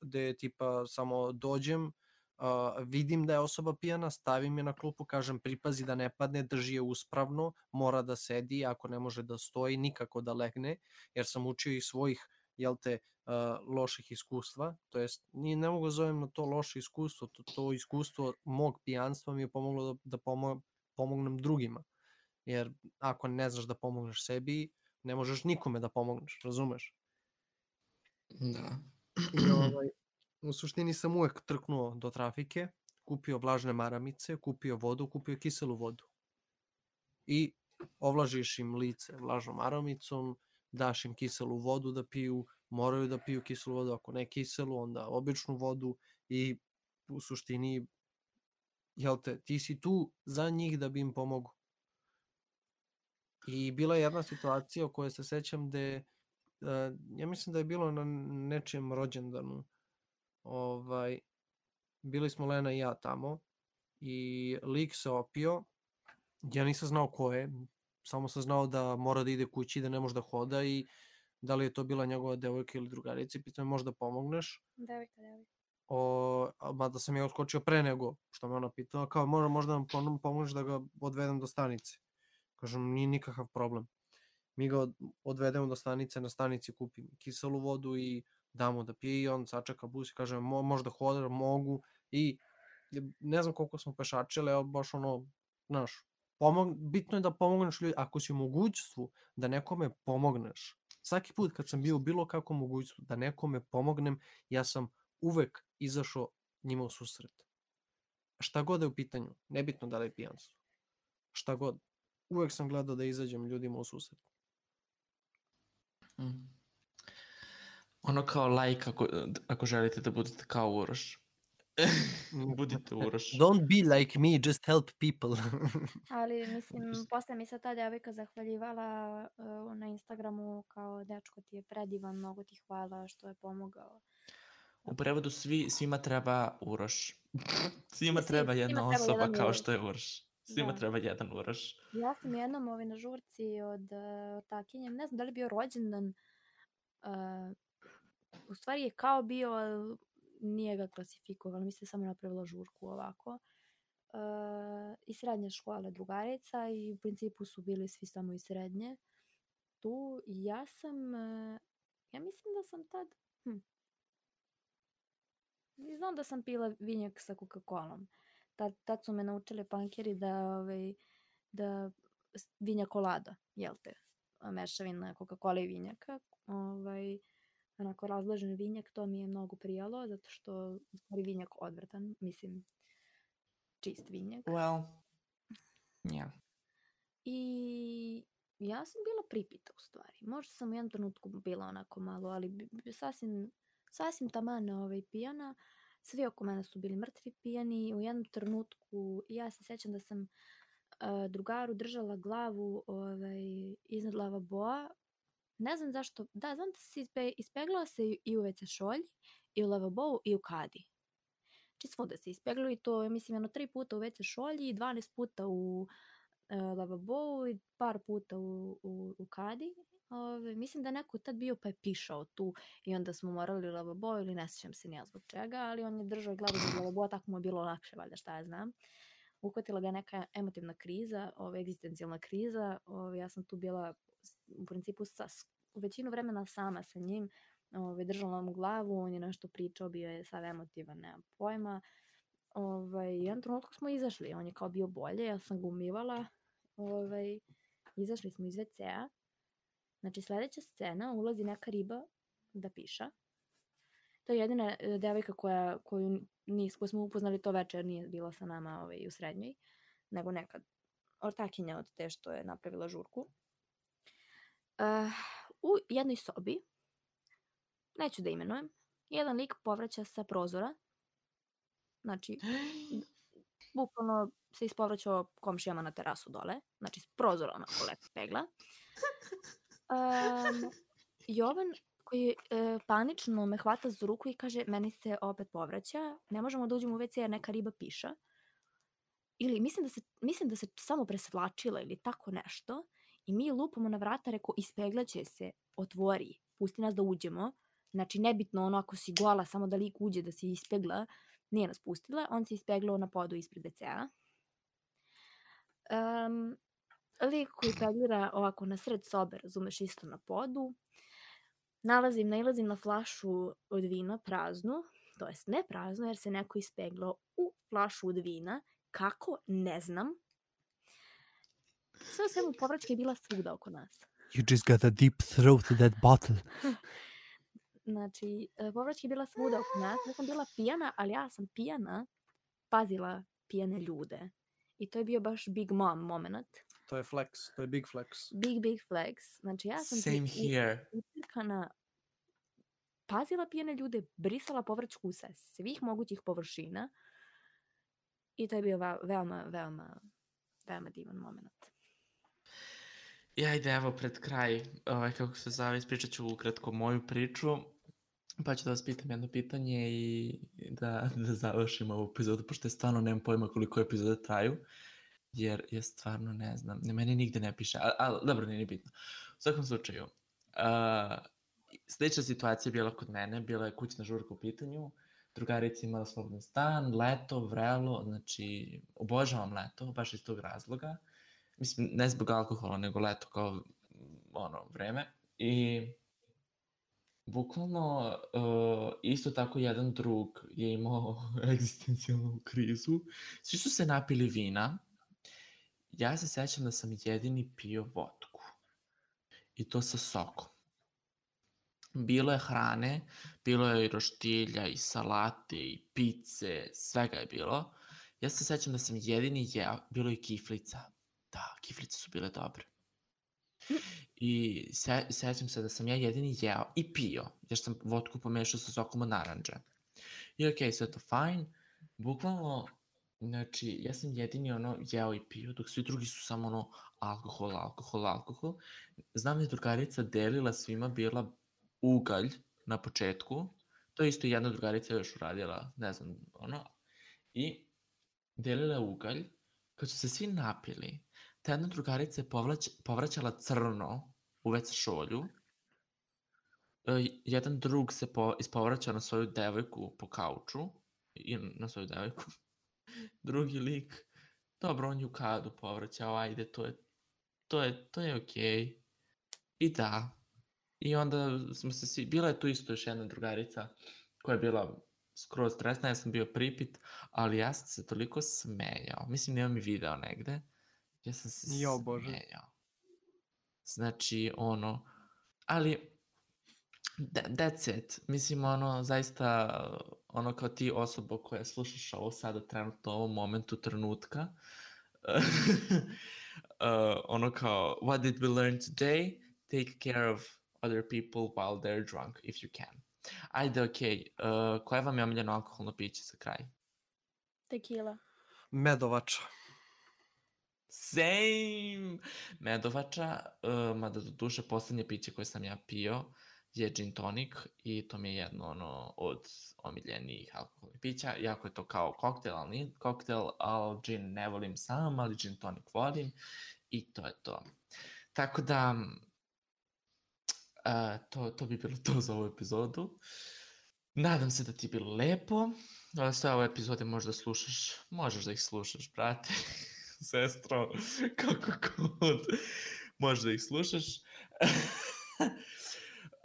gde tipa samo dođem, a, vidim da je osoba pijana, stavim je na klupu, kažem pripazi da ne padne, drži je uspravno, mora da sedi, ako ne može da stoji, nikako da legne, jer sam učio iz svojih jel te, uh, loših iskustva, to jest, ni ne mogu da zovem na to loše iskustvo, to, to iskustvo mog pijanstva mi je pomoglo da, da pomo pomognem drugima, jer ako ne znaš da pomogneš sebi, ne možeš nikome da pomogneš, razumeš? Da. I ovaj, u suštini sam uvek trknuo do trafike, kupio vlažne maramice, kupio vodu, kupio kiselu vodu. I ovlažiš im lice vlažnom maramicom, daš im kiselu vodu da piju, moraju da piju kiselu vodu, ako ne kiselu, onda običnu vodu i u suštini, jel te, ti si tu za njih da bi im pomogu. I bila je jedna situacija o kojoj se sećam gde, ja mislim da je bilo na nečijem rođendanu, ovaj, bili smo Lena i ja tamo i lik se opio, ja nisam znao ko je, samo sam znao da mora da ide kući, da ne može da hoda i da li je to bila njegova devojka ili drugarica i pitao me možda pomogneš. Devojka, devojka. O, mada sam ja odskočio pre nego što me ona pitala, kao možda, možda nam pom- pomogneš da ga odvedem do stanice. Kažem, nije nikakav problem. Mi ga od, odvedemo do stanice, na stanici kupim kiselu vodu i damo da pije i on sačeka bus i kaže, Mo, možda hoda, mogu i ne znam koliko smo pešačili, ali baš ono, znaš, pomog, bitno je da pomogneš ljudi, ako si u mogućstvu da nekome pomogneš, svaki put kad sam bio bilo kako mogućstvu da nekome pomognem, ja sam uvek izašao njima u susret. Šta god je u pitanju, nebitno da li je pijanstvo, šta god, uvek sam gledao da izađem ljudima u susret. Mm. Ono kao like ako, ako želite da budete kao Uroš. Budite Uroš. Don't be like me, just help people. Ali mislim, posle mi se ta devojka zahvaljivala uh, na Instagramu kao dečko ti je predivan, mnogo ti hvala što je pomogao. U prevodu svi, svima treba Uroš. Svima treba jedna svima treba osoba jedan kao što je Uroš. Svima Da. treba jedan Uroš. Ja sam jednom ovaj, na žurci od uh, takinjem, ne znam da li je bio rođendan, uh, u stvari je kao bio, nije ga klasifikovalo, mislim da je samo napravila žurku ovako. Uh, iz srednje škole drugarica i u principu su bili svi samo iz srednje. Tu i ja sam, uh, ja mislim da sam tad, hm, I znam da sam pila vinjak sa Coca-Colom. Tad, tad su me naučili pankeri da, ovaj, da vinjak kolada, jel te, mešavina Coca-Cola i vinjaka. Ovaj, onako razložen vinjak, to mi je mnogo prijalo, zato što stvari vinjak odvratan, mislim, čist vinjak. Well, yeah. I ja sam bila pripita u stvari. Možda sam u jednom trenutku bila onako malo, ali sasvim, sasvim taman ovaj, pijana. Svi oko mene su bili mrtvi pijani. U jednom trenutku ja se sećam da sam uh, drugaru držala glavu ovaj, iznad lavaboa. Ne znam zašto, da, znam da se ispe, ispeglala se i- u WC šolji, i u lavabou, i u kadi. Či svuda se ispeglo i to, mislim, jedno tri puta u WC šolji i 12 puta u e, lavabou i par puta u, u, u kadi. Ove, mislim da neko tad bio pa je pišao tu i onda smo morali lavabo ili ne sjećam se nija zbog čega, ali on je držao glavu za lavabo, tako mu je bilo lakše, valjda šta ja znam. Uhvatila ga neka emotivna kriza, ove, egzistencijalna kriza. Ove, ja sam tu bila u principu sa, većinu vremena sama sa njim. Ove, držala mu glavu, on je nešto pričao, bio je sav emotivan, nemam pojma. I jednom trenutku smo izašli, on je kao bio bolje, ja sam ga umivala. Izašli smo iz WC-a. Znači, sledeća scena, ulazi neka riba da piša. To je jedina e, devojka koja, koju, nis, koju smo upoznali to večer, nije bila sa nama ovaj, u srednjoj, nego nekad ortakinja od te što je napravila žurku. Uh, u jednoj sobi, neću da imenujem, jedan lik povraća sa prozora. Znači, bukvalno se ispovraćao komšijama na terasu dole, znači s prozora onako lepo pegla. Um, Jovan koji e, panično me hvata za ruku i kaže meni se opet povraća, ne možemo da uđemo u WC jer neka riba piša. Ili mislim da se, mislim da se samo presvlačila ili tako nešto. I mi lupamo na vrata, reko ispeglaće se, otvori, pusti nas da uđemo. Znači nebitno ono ako si gola, samo da lik uđe da se ispegla, nije nas pustila. On se ispeglao na podu ispred WC-a. Um, lik koji peglira ovako na sred sobe, razumeš, isto na podu. Nalazim, nailazim na flašu od vina praznu, to jest ne praznu jer se neko ispeglao u flašu od vina. Kako? Ne znam. Sve svemu povraćka je bila svuda oko nas. You just got a deep throat to that bottle. Znači, e, povraćka je bila svuda oko nas. Ja sam bila pijana, ali ja sam pijana pazila pijane ljude. I to je bio baš big mom moment. To je flex, to je big flex. Big, big flex. Znači ja sam Same u- here. utrkana pazila pijene ljude, brisala povrćku sa svih mogućih površina i to je bio veoma, veoma, veoma divan moment. I ajde, evo pred kraj, ovaj, kako se zove, ispričat ću ukratko moju priču, pa ću da vas pitam jedno pitanje i da, da završimo ovu epizodu, pošto je stvarno nemam pojma koliko epizode traju, jer ja stvarno ne znam, ne, meni nigde ne piše, ali al, dobro, nije ni bitno. U svakom slučaju, uh, slična situacija je bila kod mene, bila je kućna žurka u pitanju, drugarica imala slobodan stan, leto, vrelo, znači obožavam leto, baš iz tog razloga. Mislim, ne zbog alkohola, nego leto kao ono, vreme. I bukvalno uh, isto tako jedan drug je imao egzistencijalnu krizu. Svi su se napili vina. Ja se sećam da sam jedini pio vodku. I to sa sokom. Bilo je hrane, bilo je i roštilja, i salate, i pice, svega je bilo. Ja se sećam da sam jedini jeo, bilo je kiflica. Da, kiflice su bile dobre. I se, sećam se da sam ja jedini jeo i pio, jer sam vodku pomešao sa sokom od naranđe. I okej, sve to fajn. Bukvalno, znači, ja sam jedini ono jeo i pio, dok svi drugi su samo ono alkohol, alkohol, alkohol. Znam da je drugarica delila svima bila ugalj na početku. To je isto jedna drugarica još uradila, ne znam, ono. I delila ugalj. Kad su se svi napili, ta jedna drugarica je povlać, povraćala crno u WC šolju. E, jedan drug se po, ispovraćao na svoju devojku po kauču. I na svoju devojku. Drugi lik, dobro, on je u kadu povraćao, ajde, to je, to je, to je okej. Okay. I da. I onda smo se svi, bila je tu isto još jedna drugarica koja je bila skroz stresna, ja sam bio pripit, ali ja sam se toliko smejao. Mislim, nemam i video negde. Ja sam se Jo, Bože. smejao. Znači, ono, ali tha- that's it. Mislim, ono, zaista, ono kao ti osoba koja slušaš ovo sada trenutno u ovom momentu trenutka, uh, ono kao, what did we learn today? Take care of other people while they're drunk, if you can. Ajde, okej, okay. uh, koje vam je omiljeno alkoholno piće za kraj? Tequila. Medovača. Same! Medovača, uh, mada do duše poslednje piće koje sam ja pio je gin tonic i to mi je jedno ono od omiljenijih alkoholnih pića. Jako je to kao koktel, ali nije koktel, ali gin ne volim sam, ali gin tonic volim i to je to. Tako da, uh, to, to bi bilo to za ovu epizodu. Nadam se da ti je bilo lepo. Sve ove epizode možda slušaš, možeš da ih slušaš, brate, sestro, kako god, možeš da ih slušaš.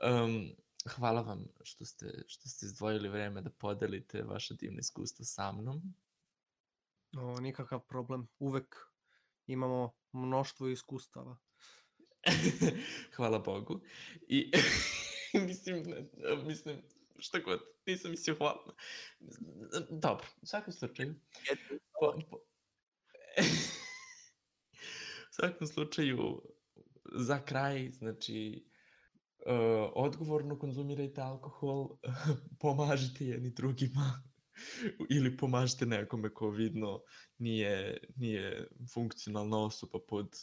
um, hvala vam što ste, što ste izdvojili vreme da podelite vaše divne iskustva sa mnom. O, nikakav problem. Uvek imamo mnoštvo iskustava. hvala Bogu. I mislim, mislim, šta god, nisam mislio hvala. Dobro, u svakom slučaju. Po, po... u svakom slučaju, za kraj, znači, odgovorno konzumirajte alkohol, pomažite jedni drugima ili pomažite nekome ko vidno nije, nije funkcionalna osoba pod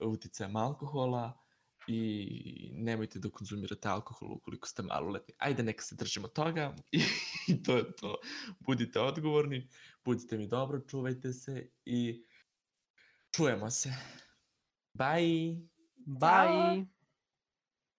uticajem alkohola i nemojte da konzumirate alkohol ukoliko ste maloletni. Ajde, neka se držimo toga i to je to. Budite odgovorni, budite mi dobro, čuvajte se i čujemo se. Bye! Bye!